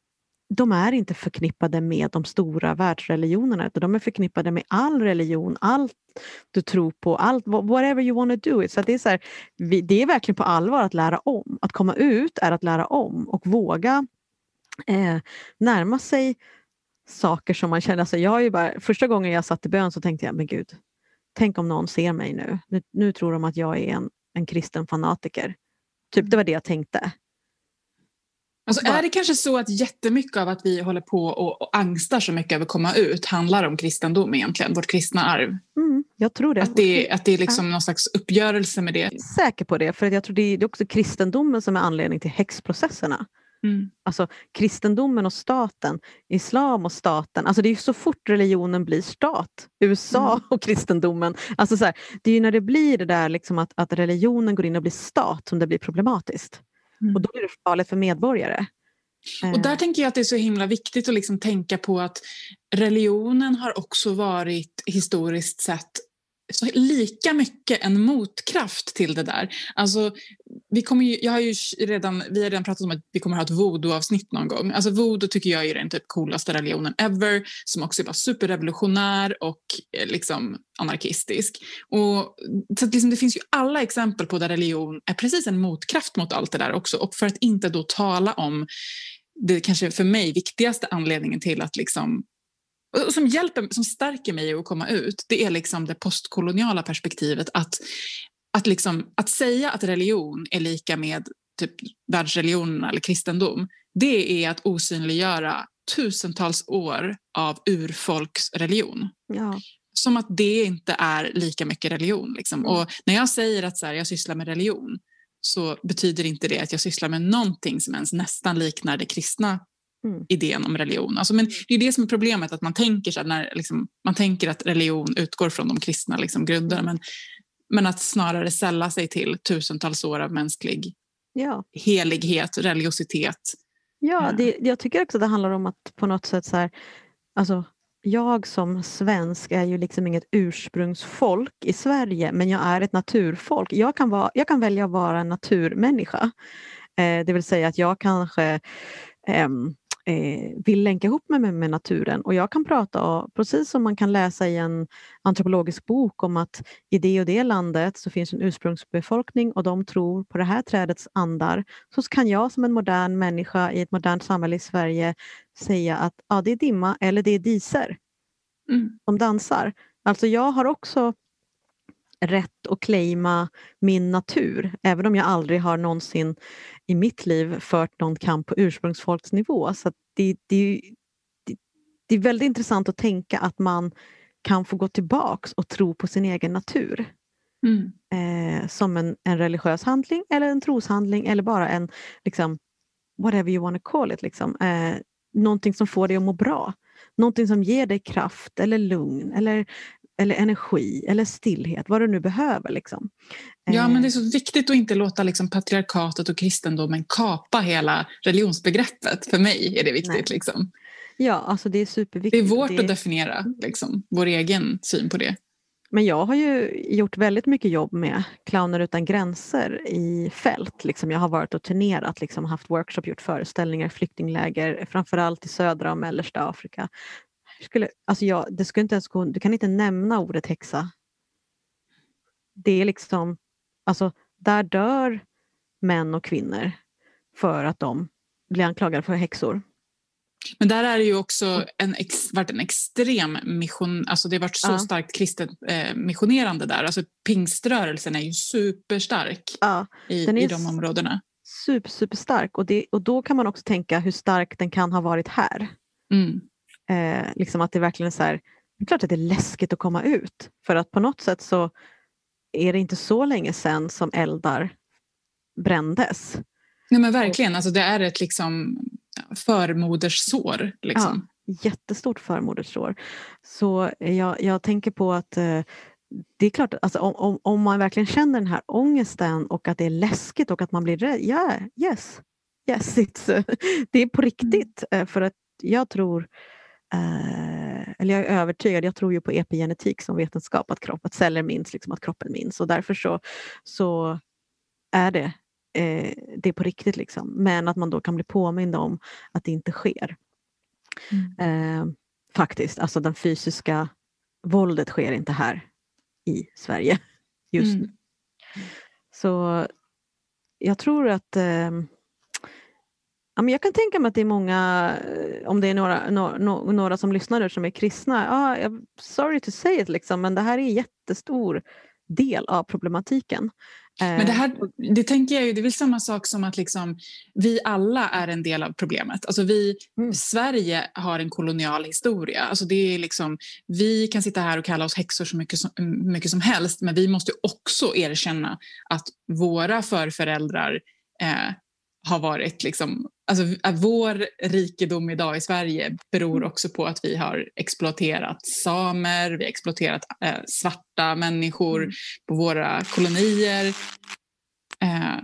de är inte förknippade med de stora världsreligionerna utan de är förknippade med all religion, allt du tror på, allt, whatever you want to do it. Så det, är så här, det är verkligen på allvar att lära om. Att komma ut är att lära om och våga eh, närma sig saker som man känner. Alltså jag har ju bara, första gången jag satt i bön så tänkte jag, men gud, tänk om någon ser mig nu. Nu, nu tror de att jag är en, en kristen fanatiker. Typ, det var det jag tänkte.
Alltså är det kanske så att jättemycket av att vi håller på och, och angstar så mycket över att komma ut handlar om kristendom egentligen, vårt kristna arv?
Mm, jag tror det.
Att det, att det är liksom ja. någon slags uppgörelse med det?
Säker på det, för jag tror det är också kristendomen som är anledning till häxprocesserna. Mm. Alltså kristendomen och staten, islam och staten. Alltså det är så fort religionen blir stat. USA mm. och kristendomen. Alltså så här, det är när det blir det där liksom att, att religionen går in och blir stat som det blir problematiskt. Mm. Och då blir det farligt för medborgare.
Och där eh. tänker jag att det är så himla viktigt att liksom tänka på att religionen har också varit historiskt sett så lika mycket en motkraft till det där. Alltså, vi, kommer ju, jag har ju redan, vi har redan pratat om att vi kommer ha ett voodoo-avsnitt någon gång. Alltså, voodoo tycker jag är den typ coolaste religionen ever som också var superrevolutionär och eh, liksom anarkistisk. Och, så liksom, det finns ju alla exempel på där religion är precis en motkraft mot allt det där också. Och för att inte då tala om det kanske för mig viktigaste anledningen till att liksom och som hjälper, som stärker mig att komma ut, det är liksom det postkoloniala perspektivet. Att, att, liksom, att säga att religion är lika med typ världsreligionerna eller kristendom, det är att osynliggöra tusentals år av urfolksreligion.
Ja.
Som att det inte är lika mycket religion. Liksom. Mm. Och när jag säger att så här, jag sysslar med religion så betyder inte det att jag sysslar med någonting som ens nästan liknar det kristna mm. idén om religion. Alltså, men mm. det är det som är problemet, att man tänker, så när, liksom, man tänker att religion utgår från de kristna liksom, grunderna, men, men att snarare sälla sig till tusentals år av mänsklig
ja.
helighet, religiositet.
Ja, det, jag tycker också det handlar om att på något sätt så här, alltså, jag som svensk är ju liksom inget ursprungsfolk i Sverige, men jag är ett naturfolk. Jag kan, vara, jag kan välja att vara en naturmänniska. Eh, det vill säga att jag kanske eh, eh, vill länka ihop mig med, med, naturen. Och jag kan prata, precis som man kan läsa i en antropologisk bok om att i det och det landet så finns en ursprungsbefolkning och de tror på det här trädets andar. Så kan jag som en modern människa i ett modernt samhälle i Sverige säga att ja, det är dimma eller det är diser mm. som dansar. Alltså jag har också rätt att claima min natur, även om jag aldrig har någonsin i mitt liv fört någon kamp på ursprungsfolksnivå. Så det, det, det, det är väldigt intressant att tänka att man kan få gå tillbaks och tro på sin egen natur. Mm. Eh, som en, en religiös handling eller en troshandling eller bara en, liksom, whatever you want to call it, liksom, eh, någonting som får dig att må bra. Någonting som ger dig kraft eller lugn eller eller energi eller stillhet, vad du nu behöver. Liksom.
Ja, men det är så eh. viktigt att inte låta liksom, patriarkatet och kristendomen kapa hela religionsbegreppet. För mig är det viktigt. Liksom.
Ja, alltså det är superviktigt.
Det är vårt det... att definiera mm. liksom, vår egen syn på det.
Men jag har ju gjort väldigt mycket jobb med Clowner utan gränser i fält. Liksom jag har varit och turnerat, liksom haft workshop, gjort föreställningar, flyktingläger, framförallt i södra och mellersta Afrika skulle, alltså jag, det skulle inte ens gå, du kan inte nämna ordet häxa. Det är liksom, alltså där dör män och kvinnor för att de blir anklagade för häxor.
Men där är det ju också en ex, varit en extrem mission, alltså det har varit så ja. starkt kristet eh, missionerande där. Alltså pingströrelsen är ju superstark ja, i, i de områdena.
Super, superstark och, det, och då kan man också tänka hur stark den kan ha varit här.
Mm.
Eh, liksom att det verkligen är så här, det är klart att det är läskigt att komma ut för att på något sätt så är det inte så länge sedan som eldar brändes.
Nej men verkligen, alltså det är ett liksom förmodersår. Liksom.
Ja, jättestort förmodersår. Så jag, jag tänker på att eh, det är klart, alltså, om, om man verkligen känner den här ångesten och att det är läskigt och att man blir rädd, ja, yeah, yes, yes it's, det är på riktigt. Mm. För att jag tror Eh, eller jag är övertygad, jag tror ju på epigenetik som vetenskap, att, kropp, att celler minns, liksom att kroppen minns. Och därför så, så är det, eh, det är på riktigt. Liksom. Men att man då kan bli påmind om att det inte sker. Mm. Eh, faktiskt, alltså den fysiska våldet sker inte här i Sverige just mm. nu. Så jag tror att eh, Ja, men jag kan tänka mig att det är många, eh, om det är några, no, några som lyssnar nu som är kristna, ah, sorry to say it, liksom, men det här är en jättestor del av problematiken.
Men det här, eh, det tänker jag ju, det är väl samma sak som att liksom, vi alla är en del av problemet. Alltså vi, mm. Sverige har en kolonial historia. Alltså det är liksom, vi kan sitta här och kalla oss häxor så mycket som, mycket som helst, men vi måste också erkänna att våra förföräldrar eh, har varit liksom, alltså vår rikedom idag i Sverige beror mm. också på att vi har exploaterat samer, vi har exploaterat eh, svarta människor mm. på våra kolonier. Eh,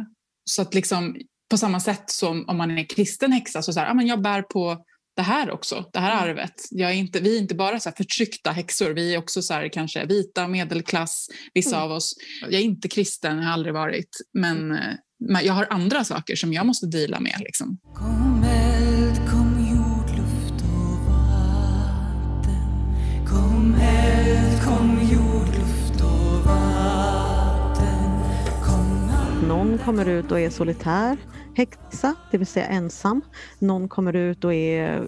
så att liksom på samma sätt som om man är kristen häxa så, så här, ja, men jag bär på det här också, det här mm. arvet. Jag är inte, vi är inte bara så förtryckta häxor, vi är också så kanske vita, medelklass, vissa mm. av oss. Jag är inte kristen, har aldrig varit, men eh, jag har andra saker som jag måste dela med. Liksom. Kom eld, kom jord, luft och vatten. Kom eld, kom jord, luft och vatten.
Kom Någon kommer ut och är solitär häxa, det vill säga ensam. Någon kommer ut och är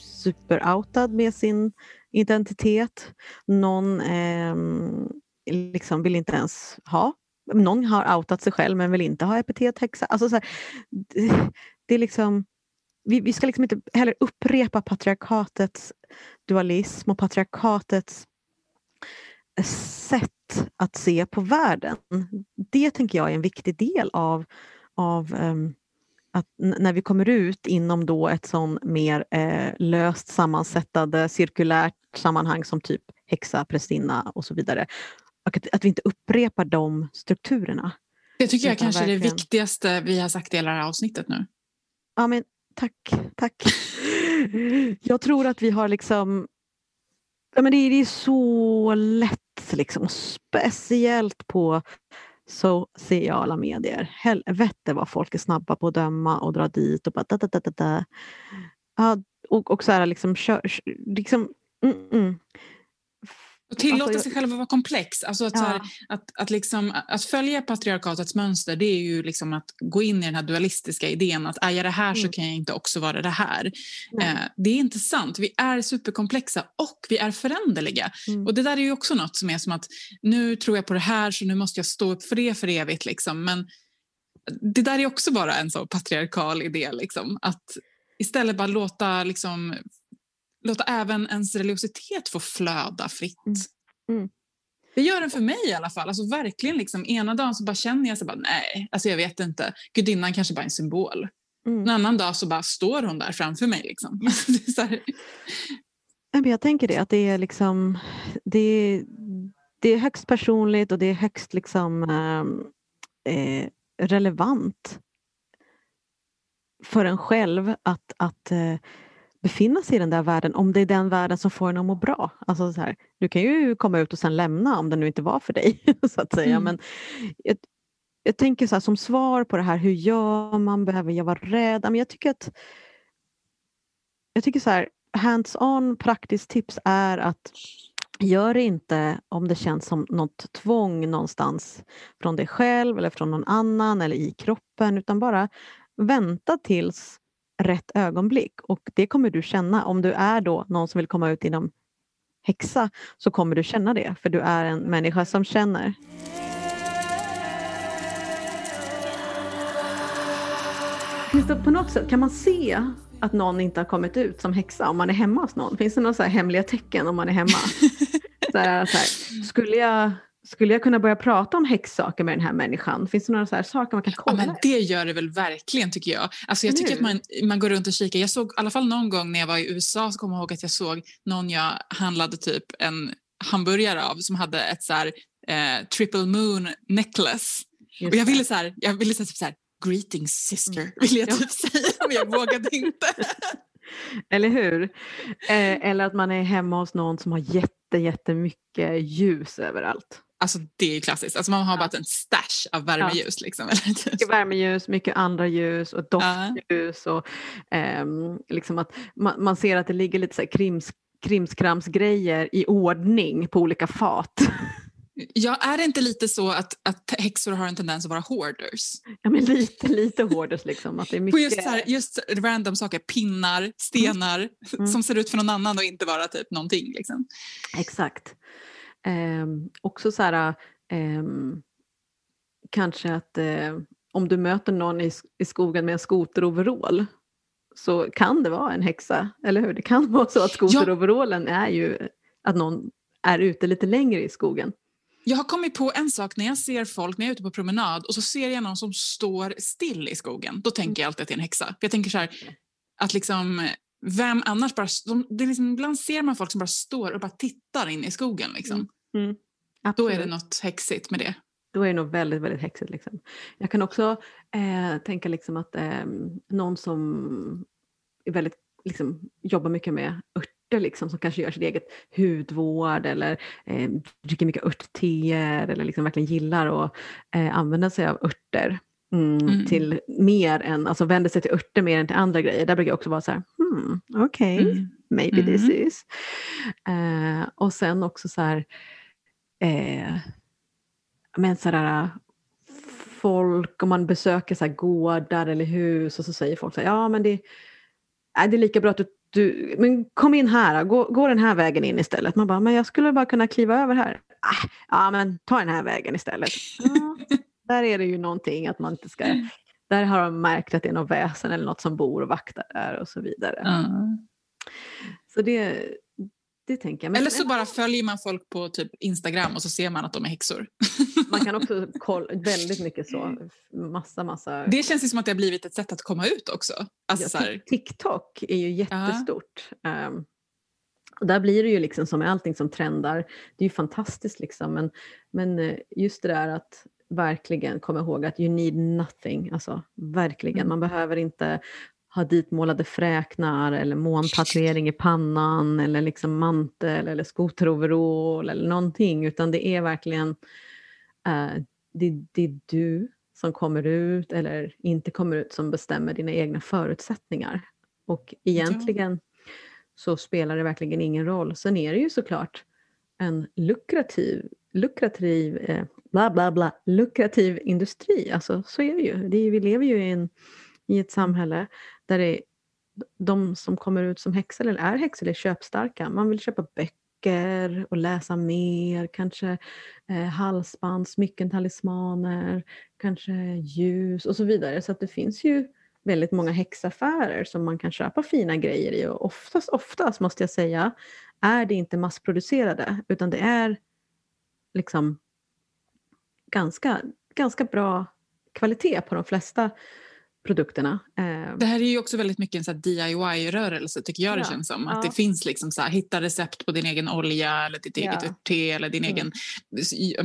superoutad med sin identitet. Någon eh, liksom vill inte ens ha någon har outat sig själv men vill inte ha epitet häxa. Alltså så här, det, det, är liksom, vi, vi ska liksom inte heller upprepa patriarkatets dualism och patriarkatets sätt att se på världen. Det tänker jag är en viktig del av, av um, att när vi kommer ut inom då ett sån mer eh, löst sammansättade cirkulärt sammanhang som typ häxa, prästinna och så vidare och att, att vi inte upprepar de strukturerna.
Det tycker jag kanske är det viktigaste vi har sagt i hela det här avsnittet nu.
Ja, men tack, tack. jag tror att vi har liksom... Ja, men det, är, det är så lätt, liksom, speciellt på sociala medier. Helvete vad folk är snabba på att döma och dra dit och bara da, da, da, da. Ja, och, och så här liksom, kör, liksom mm, mm.
Och tillåta alltså, sig själv att vara komplex. Alltså att, ja. här, att, att, liksom, att följa patriarkatets mönster det är ju liksom att gå in i den här dualistiska idén att är jag det här mm. så kan jag inte också vara det här. Eh, det är inte sant. Vi är superkomplexa och vi är föränderliga. Mm. Och det där är ju också något som är som att nu tror jag på det här så nu måste jag stå upp för det för evigt. Liksom. Men det där är också bara en så patriarkal idé. Liksom. Att istället bara låta liksom, låta även ens religiositet få flöda fritt. Mm. Mm. Det gör den för mig i alla fall. Alltså verkligen liksom, ena dagen så bara känner jag så bara, nej, alltså jag vet inte. Gudinnan kanske bara är en symbol. Mm. En annan dag så bara står hon där framför mig. Liksom.
det jag tänker det, att det är liksom det är, det är högst personligt och det är högst liksom ehm, eh, relevant för en själv att, att eh, befinna sig i den där världen om det är den världen som får en att må bra. Alltså så här, du kan ju komma ut och sen lämna om det nu inte var för dig. så att säga. Mm. Men jag, jag, tänker så här, som svar på det här, hur gör man? Behöver jag vara rädd? Men jag tycker att jag tycker så här, hands-on praktiskt tips är att Gör det inte om det känns som något tvång någonstans från dig själv eller från någon annan eller i kroppen utan bara vänta tills rätt ögonblick och det kommer du känna. Om du är då någon som vill komma ut inom häxa så kommer du känna det för du är en människa som känner. Finns det på något sätt, kan man se att någon inte har kommit ut som häxa om man är hemma hos någon? Finns det några hemliga tecken om man är hemma? så här, så här, skulle jag skulle jag kunna börja prata om häxsaker med den här människan? Finns det några så saker man kan kolla?
Ja, men det gör det väl verkligen tycker jag. Alltså jag tycker att man, man går runt och kikar. Jag såg i alla fall någon gång när jag var i USA så kommer jag ihåg att jag såg någon jag handlade typ en hamburgare av som hade ett så här, eh, triple moon necklace. Just och jag ville så här, jag ville så här, typ så här greetings sister mm. ville jag typ säga men jag vågade inte.
Eller hur? Eh, eller att man är hemma hos någon som har jätte, jättemycket ljus överallt.
Alltså det är klassiskt. Alltså man har bara en stash av värmeljus. Ja. Liksom,
mycket värmeljus, mycket andra ljus och doftljus. Och, um, liksom att man, man, ser att det ligger lite så här krims, krimskramsgrejer i ordning på olika fat.
Ja, är det inte lite så att, att häxor har en tendens att vara hoarders?
Ja, men lite, lite hoarders liksom. Att det är mycket...
På just, så här, just random saker, pinnar, stenar
Mm.
som ser ut för någon annan och inte vara typ någonting. Liksom.
Exakt. Ehm, också så här, ehm, kanske att eh, om du möter någon i, i skogen med en skoteroverall så kan det vara en häxa, eller hur? Det kan vara så att skoteroverallen är ju att någon är ute lite längre i skogen.
Jag har kommit på en sak när jag ser folk, när jag är ute på promenad och så ser jag någon som står still i skogen. Då tänker jag alltid att det är en häxa. För jag tänker så här, att liksom, vem annars bara... De, det är liksom, ibland ser man folk som bara står och bara tittar in i skogen. Liksom.
Mm.
Då är det något häxigt med det.
Då är det nog väldigt, väldigt häxigt. Liksom. Jag kan också eh, tänka liksom att eh, någon som är väldigt, liksom, jobbar mycket med örter, liksom, som kanske gör sitt eget hudvård eller eh, dricker mycket örtteer eller liksom verkligen gillar att eh, använda sig av örter. Mm,
Mm.
till mer än, alltså vänder sig till örter mer än till andra grejer. Där brukar jag också vara så här, hmm, okej,
Mm.
maybe this
Mm.
is. Eh, och sen också så här, eh, men sådär folk, om man besöker så här gårdar eller hus och så säger folk så här, ja men det, nej, det är lika bra att du, du men kom in här, gå, gå den här vägen in istället. Man bara, men jag skulle bara kunna kliva över här. Ah, ja men ta den här vägen istället. Ja, där är det ju någonting att man inte ska, där har de märkt att det är något väsen eller något som bor och vaktar där och så vidare.
Ja.
Så det, det tänker jag. Men
Eller så bara följer man folk på typ Instagram och så ser man att de är häxor.
man kan också kolla väldigt mycket så, massa massa
Det känns ju som att det har blivit ett sätt att komma ut också. Alltså,
Ja, TikTok är ju jättestort. Ehm, och där blir det ju liksom som med allting som trendar, det är ju fantastiskt liksom men, men eh, just det där att verkligen komma ihåg att you need nothing, alltså verkligen,
Mm.
man behöver inte ha ditmålade fräknar eller måntatuering i pannan eller liksom mantel eller skoteroverall eller någonting utan det är verkligen eh, det, det är du som kommer ut eller inte kommer ut som bestämmer dina egna förutsättningar. Och egentligen så spelar det verkligen ingen roll. Sen är det ju såklart en lukrativ, lukrativ, eh, bla bla bla, lukrativ industri. Alltså så är det ju. Det är, vi lever ju i, en, i ett samhälle där det är de som kommer ut som häxor eller är häxor är köpstarka. Man vill köpa böcker och läsa mer, kanske eh, halsband, smycken, talismaner, kanske ljus och så vidare. Så att det finns ju väldigt många häxaffärer som man kan köpa fina grejer i och oftast, oftast måste jag säga, är det inte massproducerade utan det är liksom ganska, ganska bra kvalitet på de flesta produkterna. Eh,
Det här är ju också väldigt mycket en DIY-rörelse tycker jag det
Ja,
känns som. Att
ja.
det finns liksom så här, hitta recept på din egen olja eller ditt eget
Ja.
örtte eller din
Mm.
egen...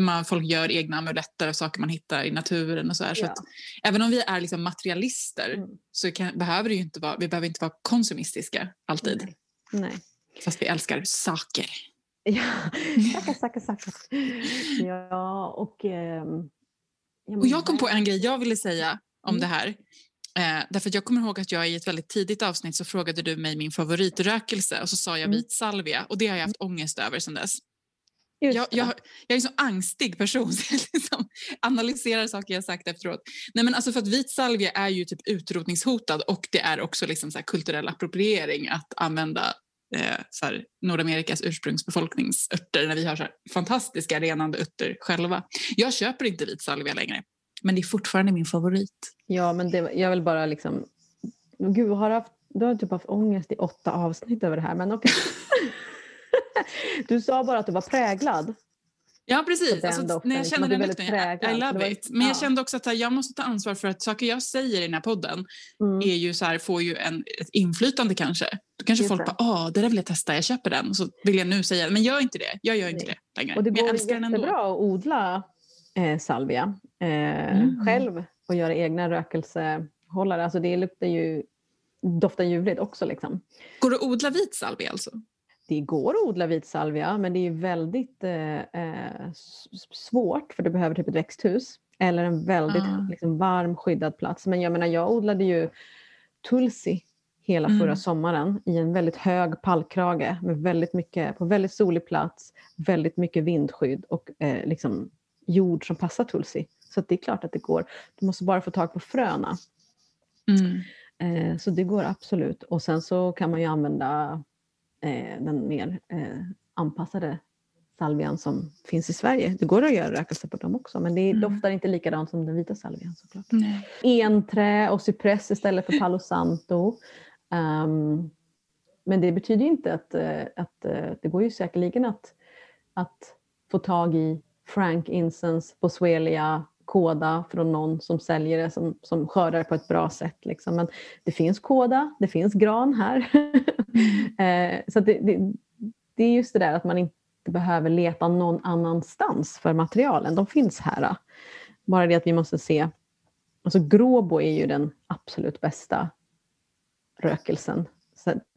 Man, folk gör egna amuletter av saker man hittar i naturen och så här. Så
Ja.
att, även om vi är liksom materialister
Mm.
så kan, behöver det inte vara, vi behöver inte vara konsumistiska alltid.
Nej. Nej.
Fast vi älskar saker.
Ja, sackar, sackar. Ja, och... ehm, ja,
Och jag kom på en grej jag ville säga om
Mm.
det här. Eh, därför jag kommer ihåg att jag i ett väldigt tidigt avsnitt så frågade du mig min favoritrökelse och så sa jag
Mm.
vit salvia och det har jag haft ångest över sedan dess. Jag, jag, jag är en så angstig person så jag liksom analyserar saker jag sagt efteråt. Nej, men alltså för att vit salvia är ju typ utrotningshotad och det är också liksom så kulturell appropriering att använda eh, så här Nordamerikas ursprungsbefolkningsörter när vi har så fantastiska renande örter själva. Jag köper inte vit salvia längre men det är fortfarande min favorit.
Ja, men det, jag vill bara liksom... Gud, har haft, du har typ haft ångest i åtta avsnitt över det här, men okej. du sa bara att du var präglad.
Ja, precis. Alltså, när jag känner den lukten, jag, I love it. Men jag
ja.
kände också att jag måste ta ansvar för att saker jag säger i den här podden
Mm.
är ju så här, får ju en, ett inflytande kanske. Då kanske
Just
folk bara, åh, det där vill jag testa, jag köper den. Så vill jag nu säga, men gör inte det. Jag gör inte
Nej.
det längre.
Och det
men jag
går
den ändå.
jättebra att odla eh, salvia eh,
Mm.
själv och göra egna rökelsehållare. Alltså det luktar ju, doftar ljuvligt också. Liksom.
Går det att odla vit salvia alltså?
Det går att odla vit salvia men det är väldigt eh, eh, svårt för du behöver typ ett växthus eller en väldigt
Ah.
liksom, varm skyddad plats. Men jag menar jag odlade ju tulsi hela förra
Mm.
sommaren i en väldigt hög pallkrage med väldigt mycket, på väldigt solig plats, väldigt mycket vindskydd och eh, liksom jord som passar tulsi. Så det är klart att det går. Du måste bara få tag på fröna.
Mm.
Eh, så det går absolut. Och sen så kan man ju använda den mer eh, anpassade salvian som finns i Sverige. Det går att göra rökelse på dem också men det
Mm.
doftar inte likadant som den vita salvian såklart.
Nej.
Enträ och cypress istället för palo santo. Ehm, men det betyder inte att, eh, att eh, det går ju säkerligen att, att få tag i Frank Incense, Boswellia, Koda från någon som säljer det, som, som skördar på ett bra sätt. Liksom. Men det finns Koda, det finns gran här. Eh, så det, det, det är just det där att man inte behöver leta någon annanstans för materialen. De finns här. Bara det att vi måste se Alltså gråbo är ju den absolut bästa rökelsen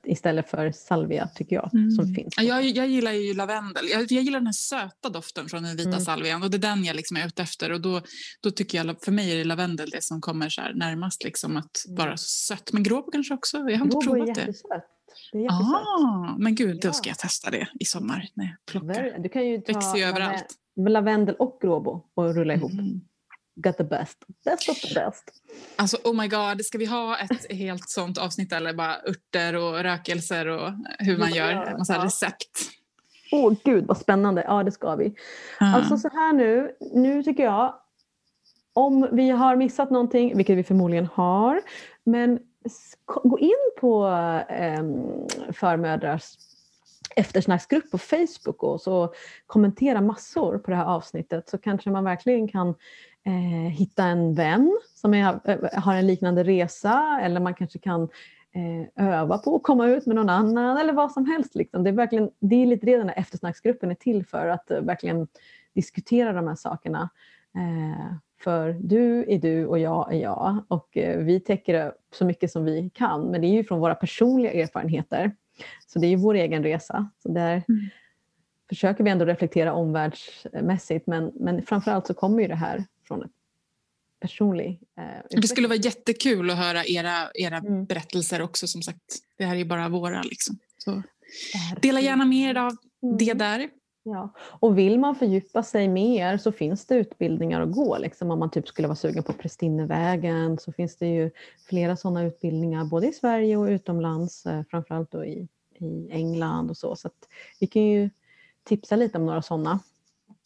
istället för salvia tycker jag som
Mm.
finns.
Ja, Jag, jag gillar ju lavendel. Jag, jag gillar den här söta doften från den vita
Mm.
salvian och det är den jag liksom är ute efter. Och då, då tycker jag, för mig är det lavendel det som kommer så här närmast liksom att vara sött. Men gråbo kanske också? Jag har inte
Gråbo är
provat det.
jättesött. Det är jättesött.
Ah, men gud, då ska jag testa det i sommar när jag plockar.
Du kan ju ta
Växer ju överallt.
lavendel och gråbo och rulla ihop.
Mm.
Got the best. Best of the best.
Alltså oh my god, ska vi ha ett helt sånt avsnitt eller bara örter och rökelser och hur man
Ja,
gör massa
ja.
recept?
Åh gud vad spännande. Ja det ska vi.
Ah.
Alltså så här nu, nu tycker jag, om vi har missat någonting, vilket vi förmodligen har, men gå in på eh, förmödrars eftersnacksgrupp på Facebook och så kommentera massor på det här avsnittet så kanske man verkligen kan eh, hitta en vän som är, eh, har en liknande resa eller man kanske kan eh, öva på att komma ut med någon annan eller vad som helst. Liksom. Det, är verkligen, det är lite det den här eftersnacksgruppen är till för, att eh, verkligen diskutera de här sakerna. Eh, för du är du och jag är jag och eh, vi täcker så mycket som vi kan men det är ju från våra personliga erfarenheter. Så det är ju vår egen resa. Så där
Mm.
försöker vi ändå reflektera omvärldsmässigt men, men framförallt så kommer ju det här från ett personlig eh,
Det skulle vara jättekul att höra era, era
Mm.
berättelser också som sagt. Det här är bara våra liksom. Så dela gärna med er av
Mm.
det där.
Ja. Och vill man fördjupa sig mer så finns det utbildningar att gå. Liksom. Om man typ skulle vara sugen på Prästinnevägen så finns det ju flera sådana utbildningar både i Sverige och utomlands, eh, framförallt då i, i England och så. Så vi kan ju tipsa lite om några sådana.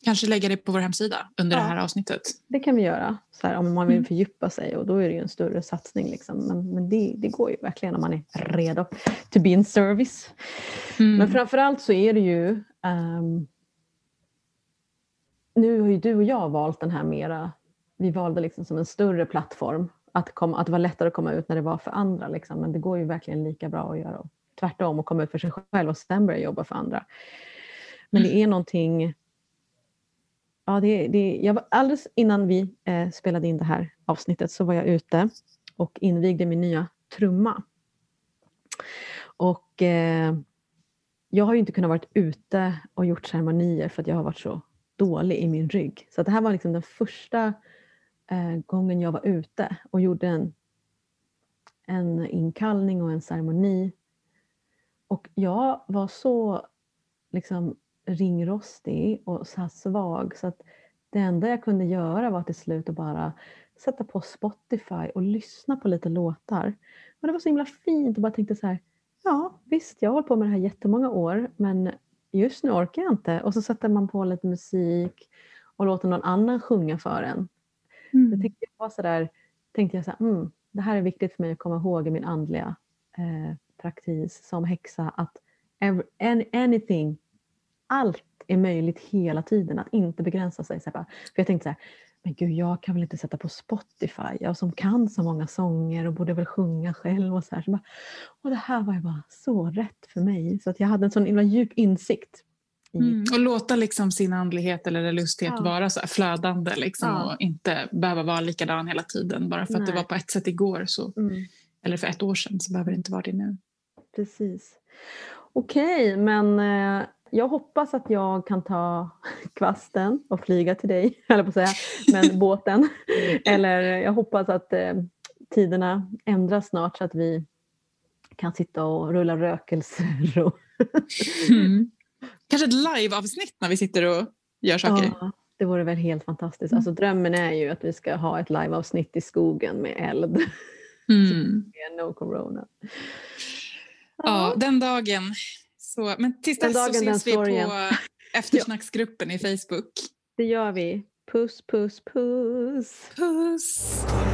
Kanske lägga det på vår hemsida under
Ja.
det här avsnittet.
Det kan vi göra så här, om man vill
Mm.
fördjupa sig och då är det ju en större satsning. Liksom. Men, men det, det går ju verkligen om man är redo to be in service.
Mm.
Men framförallt så är det ju... ehm, nu har ju du och jag valt den här mera... Vi valde liksom som en större plattform. Att, komma, att det var lättare att komma ut när det var för andra. Liksom. Men det går ju verkligen lika bra att göra tvärtom och komma ut för sig själv och sen börja jobba för andra. Men det är någonting... Ja, det, det, jag var, alldeles innan vi eh, spelade in det här avsnittet så var jag ute och invigde min nya trumma. Och eh, jag har ju inte kunnat vara ute och gjort ceremonier för att jag har varit så dålig i min rygg. Så det här var liksom den första eh, gången jag var ute och gjorde en, en inkallning och en ceremoni. Och jag var så liksom ringrostig och så här svag så att det enda jag kunde göra var till slut att bara sätta på Spotify och lyssna på lite låtar. Och det var så himla fint och bara tänkte så här, ja visst jag har hållit på med det här jättemånga år men just nu orkar jag inte. Och så sätter man på lite musik och låter någon annan sjunga för en. Det
Mm.
tyckte jag var så där, tänkte jag så här, mm, det här är viktigt för mig att komma ihåg i min andliga eh, praktis som häxa att ev- an, anything, allt är möjligt hela tiden, att inte begränsa sig. Så bara- för jag tänkte så här, men gud jag kan väl inte sätta på Spotify, jag som kan så många sånger och borde väl sjunga själv och så här. Så bara, och det här var ju bara så rätt för mig, så att jag hade en sån himla djup insikt. I,
Mm. Och låta liksom sin andlighet eller lusthet
Ja.
vara så flödande liksom,
Ja.
och inte behöva vara likadan hela tiden. Bara för att det var på ett sätt igår så,
Mm.
eller för ett år sedan så behöver det inte vara det nu.
Precis. Okej, men eh, jag hoppas att jag kan ta kvasten och flyga till dig, eller på att säga, men båten. Eller jag hoppas att eh, tiderna ändras snart så att vi kan sitta och rulla rökelser. Och
Mm. Kanske ett live-avsnitt när vi sitter och gör saker.
Ja, det vore väl helt fantastiskt.
Mm.
Alltså, drömmen är ju att vi ska ha ett liveavsnitt i skogen med eld.
Mm.
no corona.
Ja, den dagen. Så, men tills dess så ses vi på eftersnacksgruppen i Facebook.
Det gör vi. Puss, puss, puss.
Puss!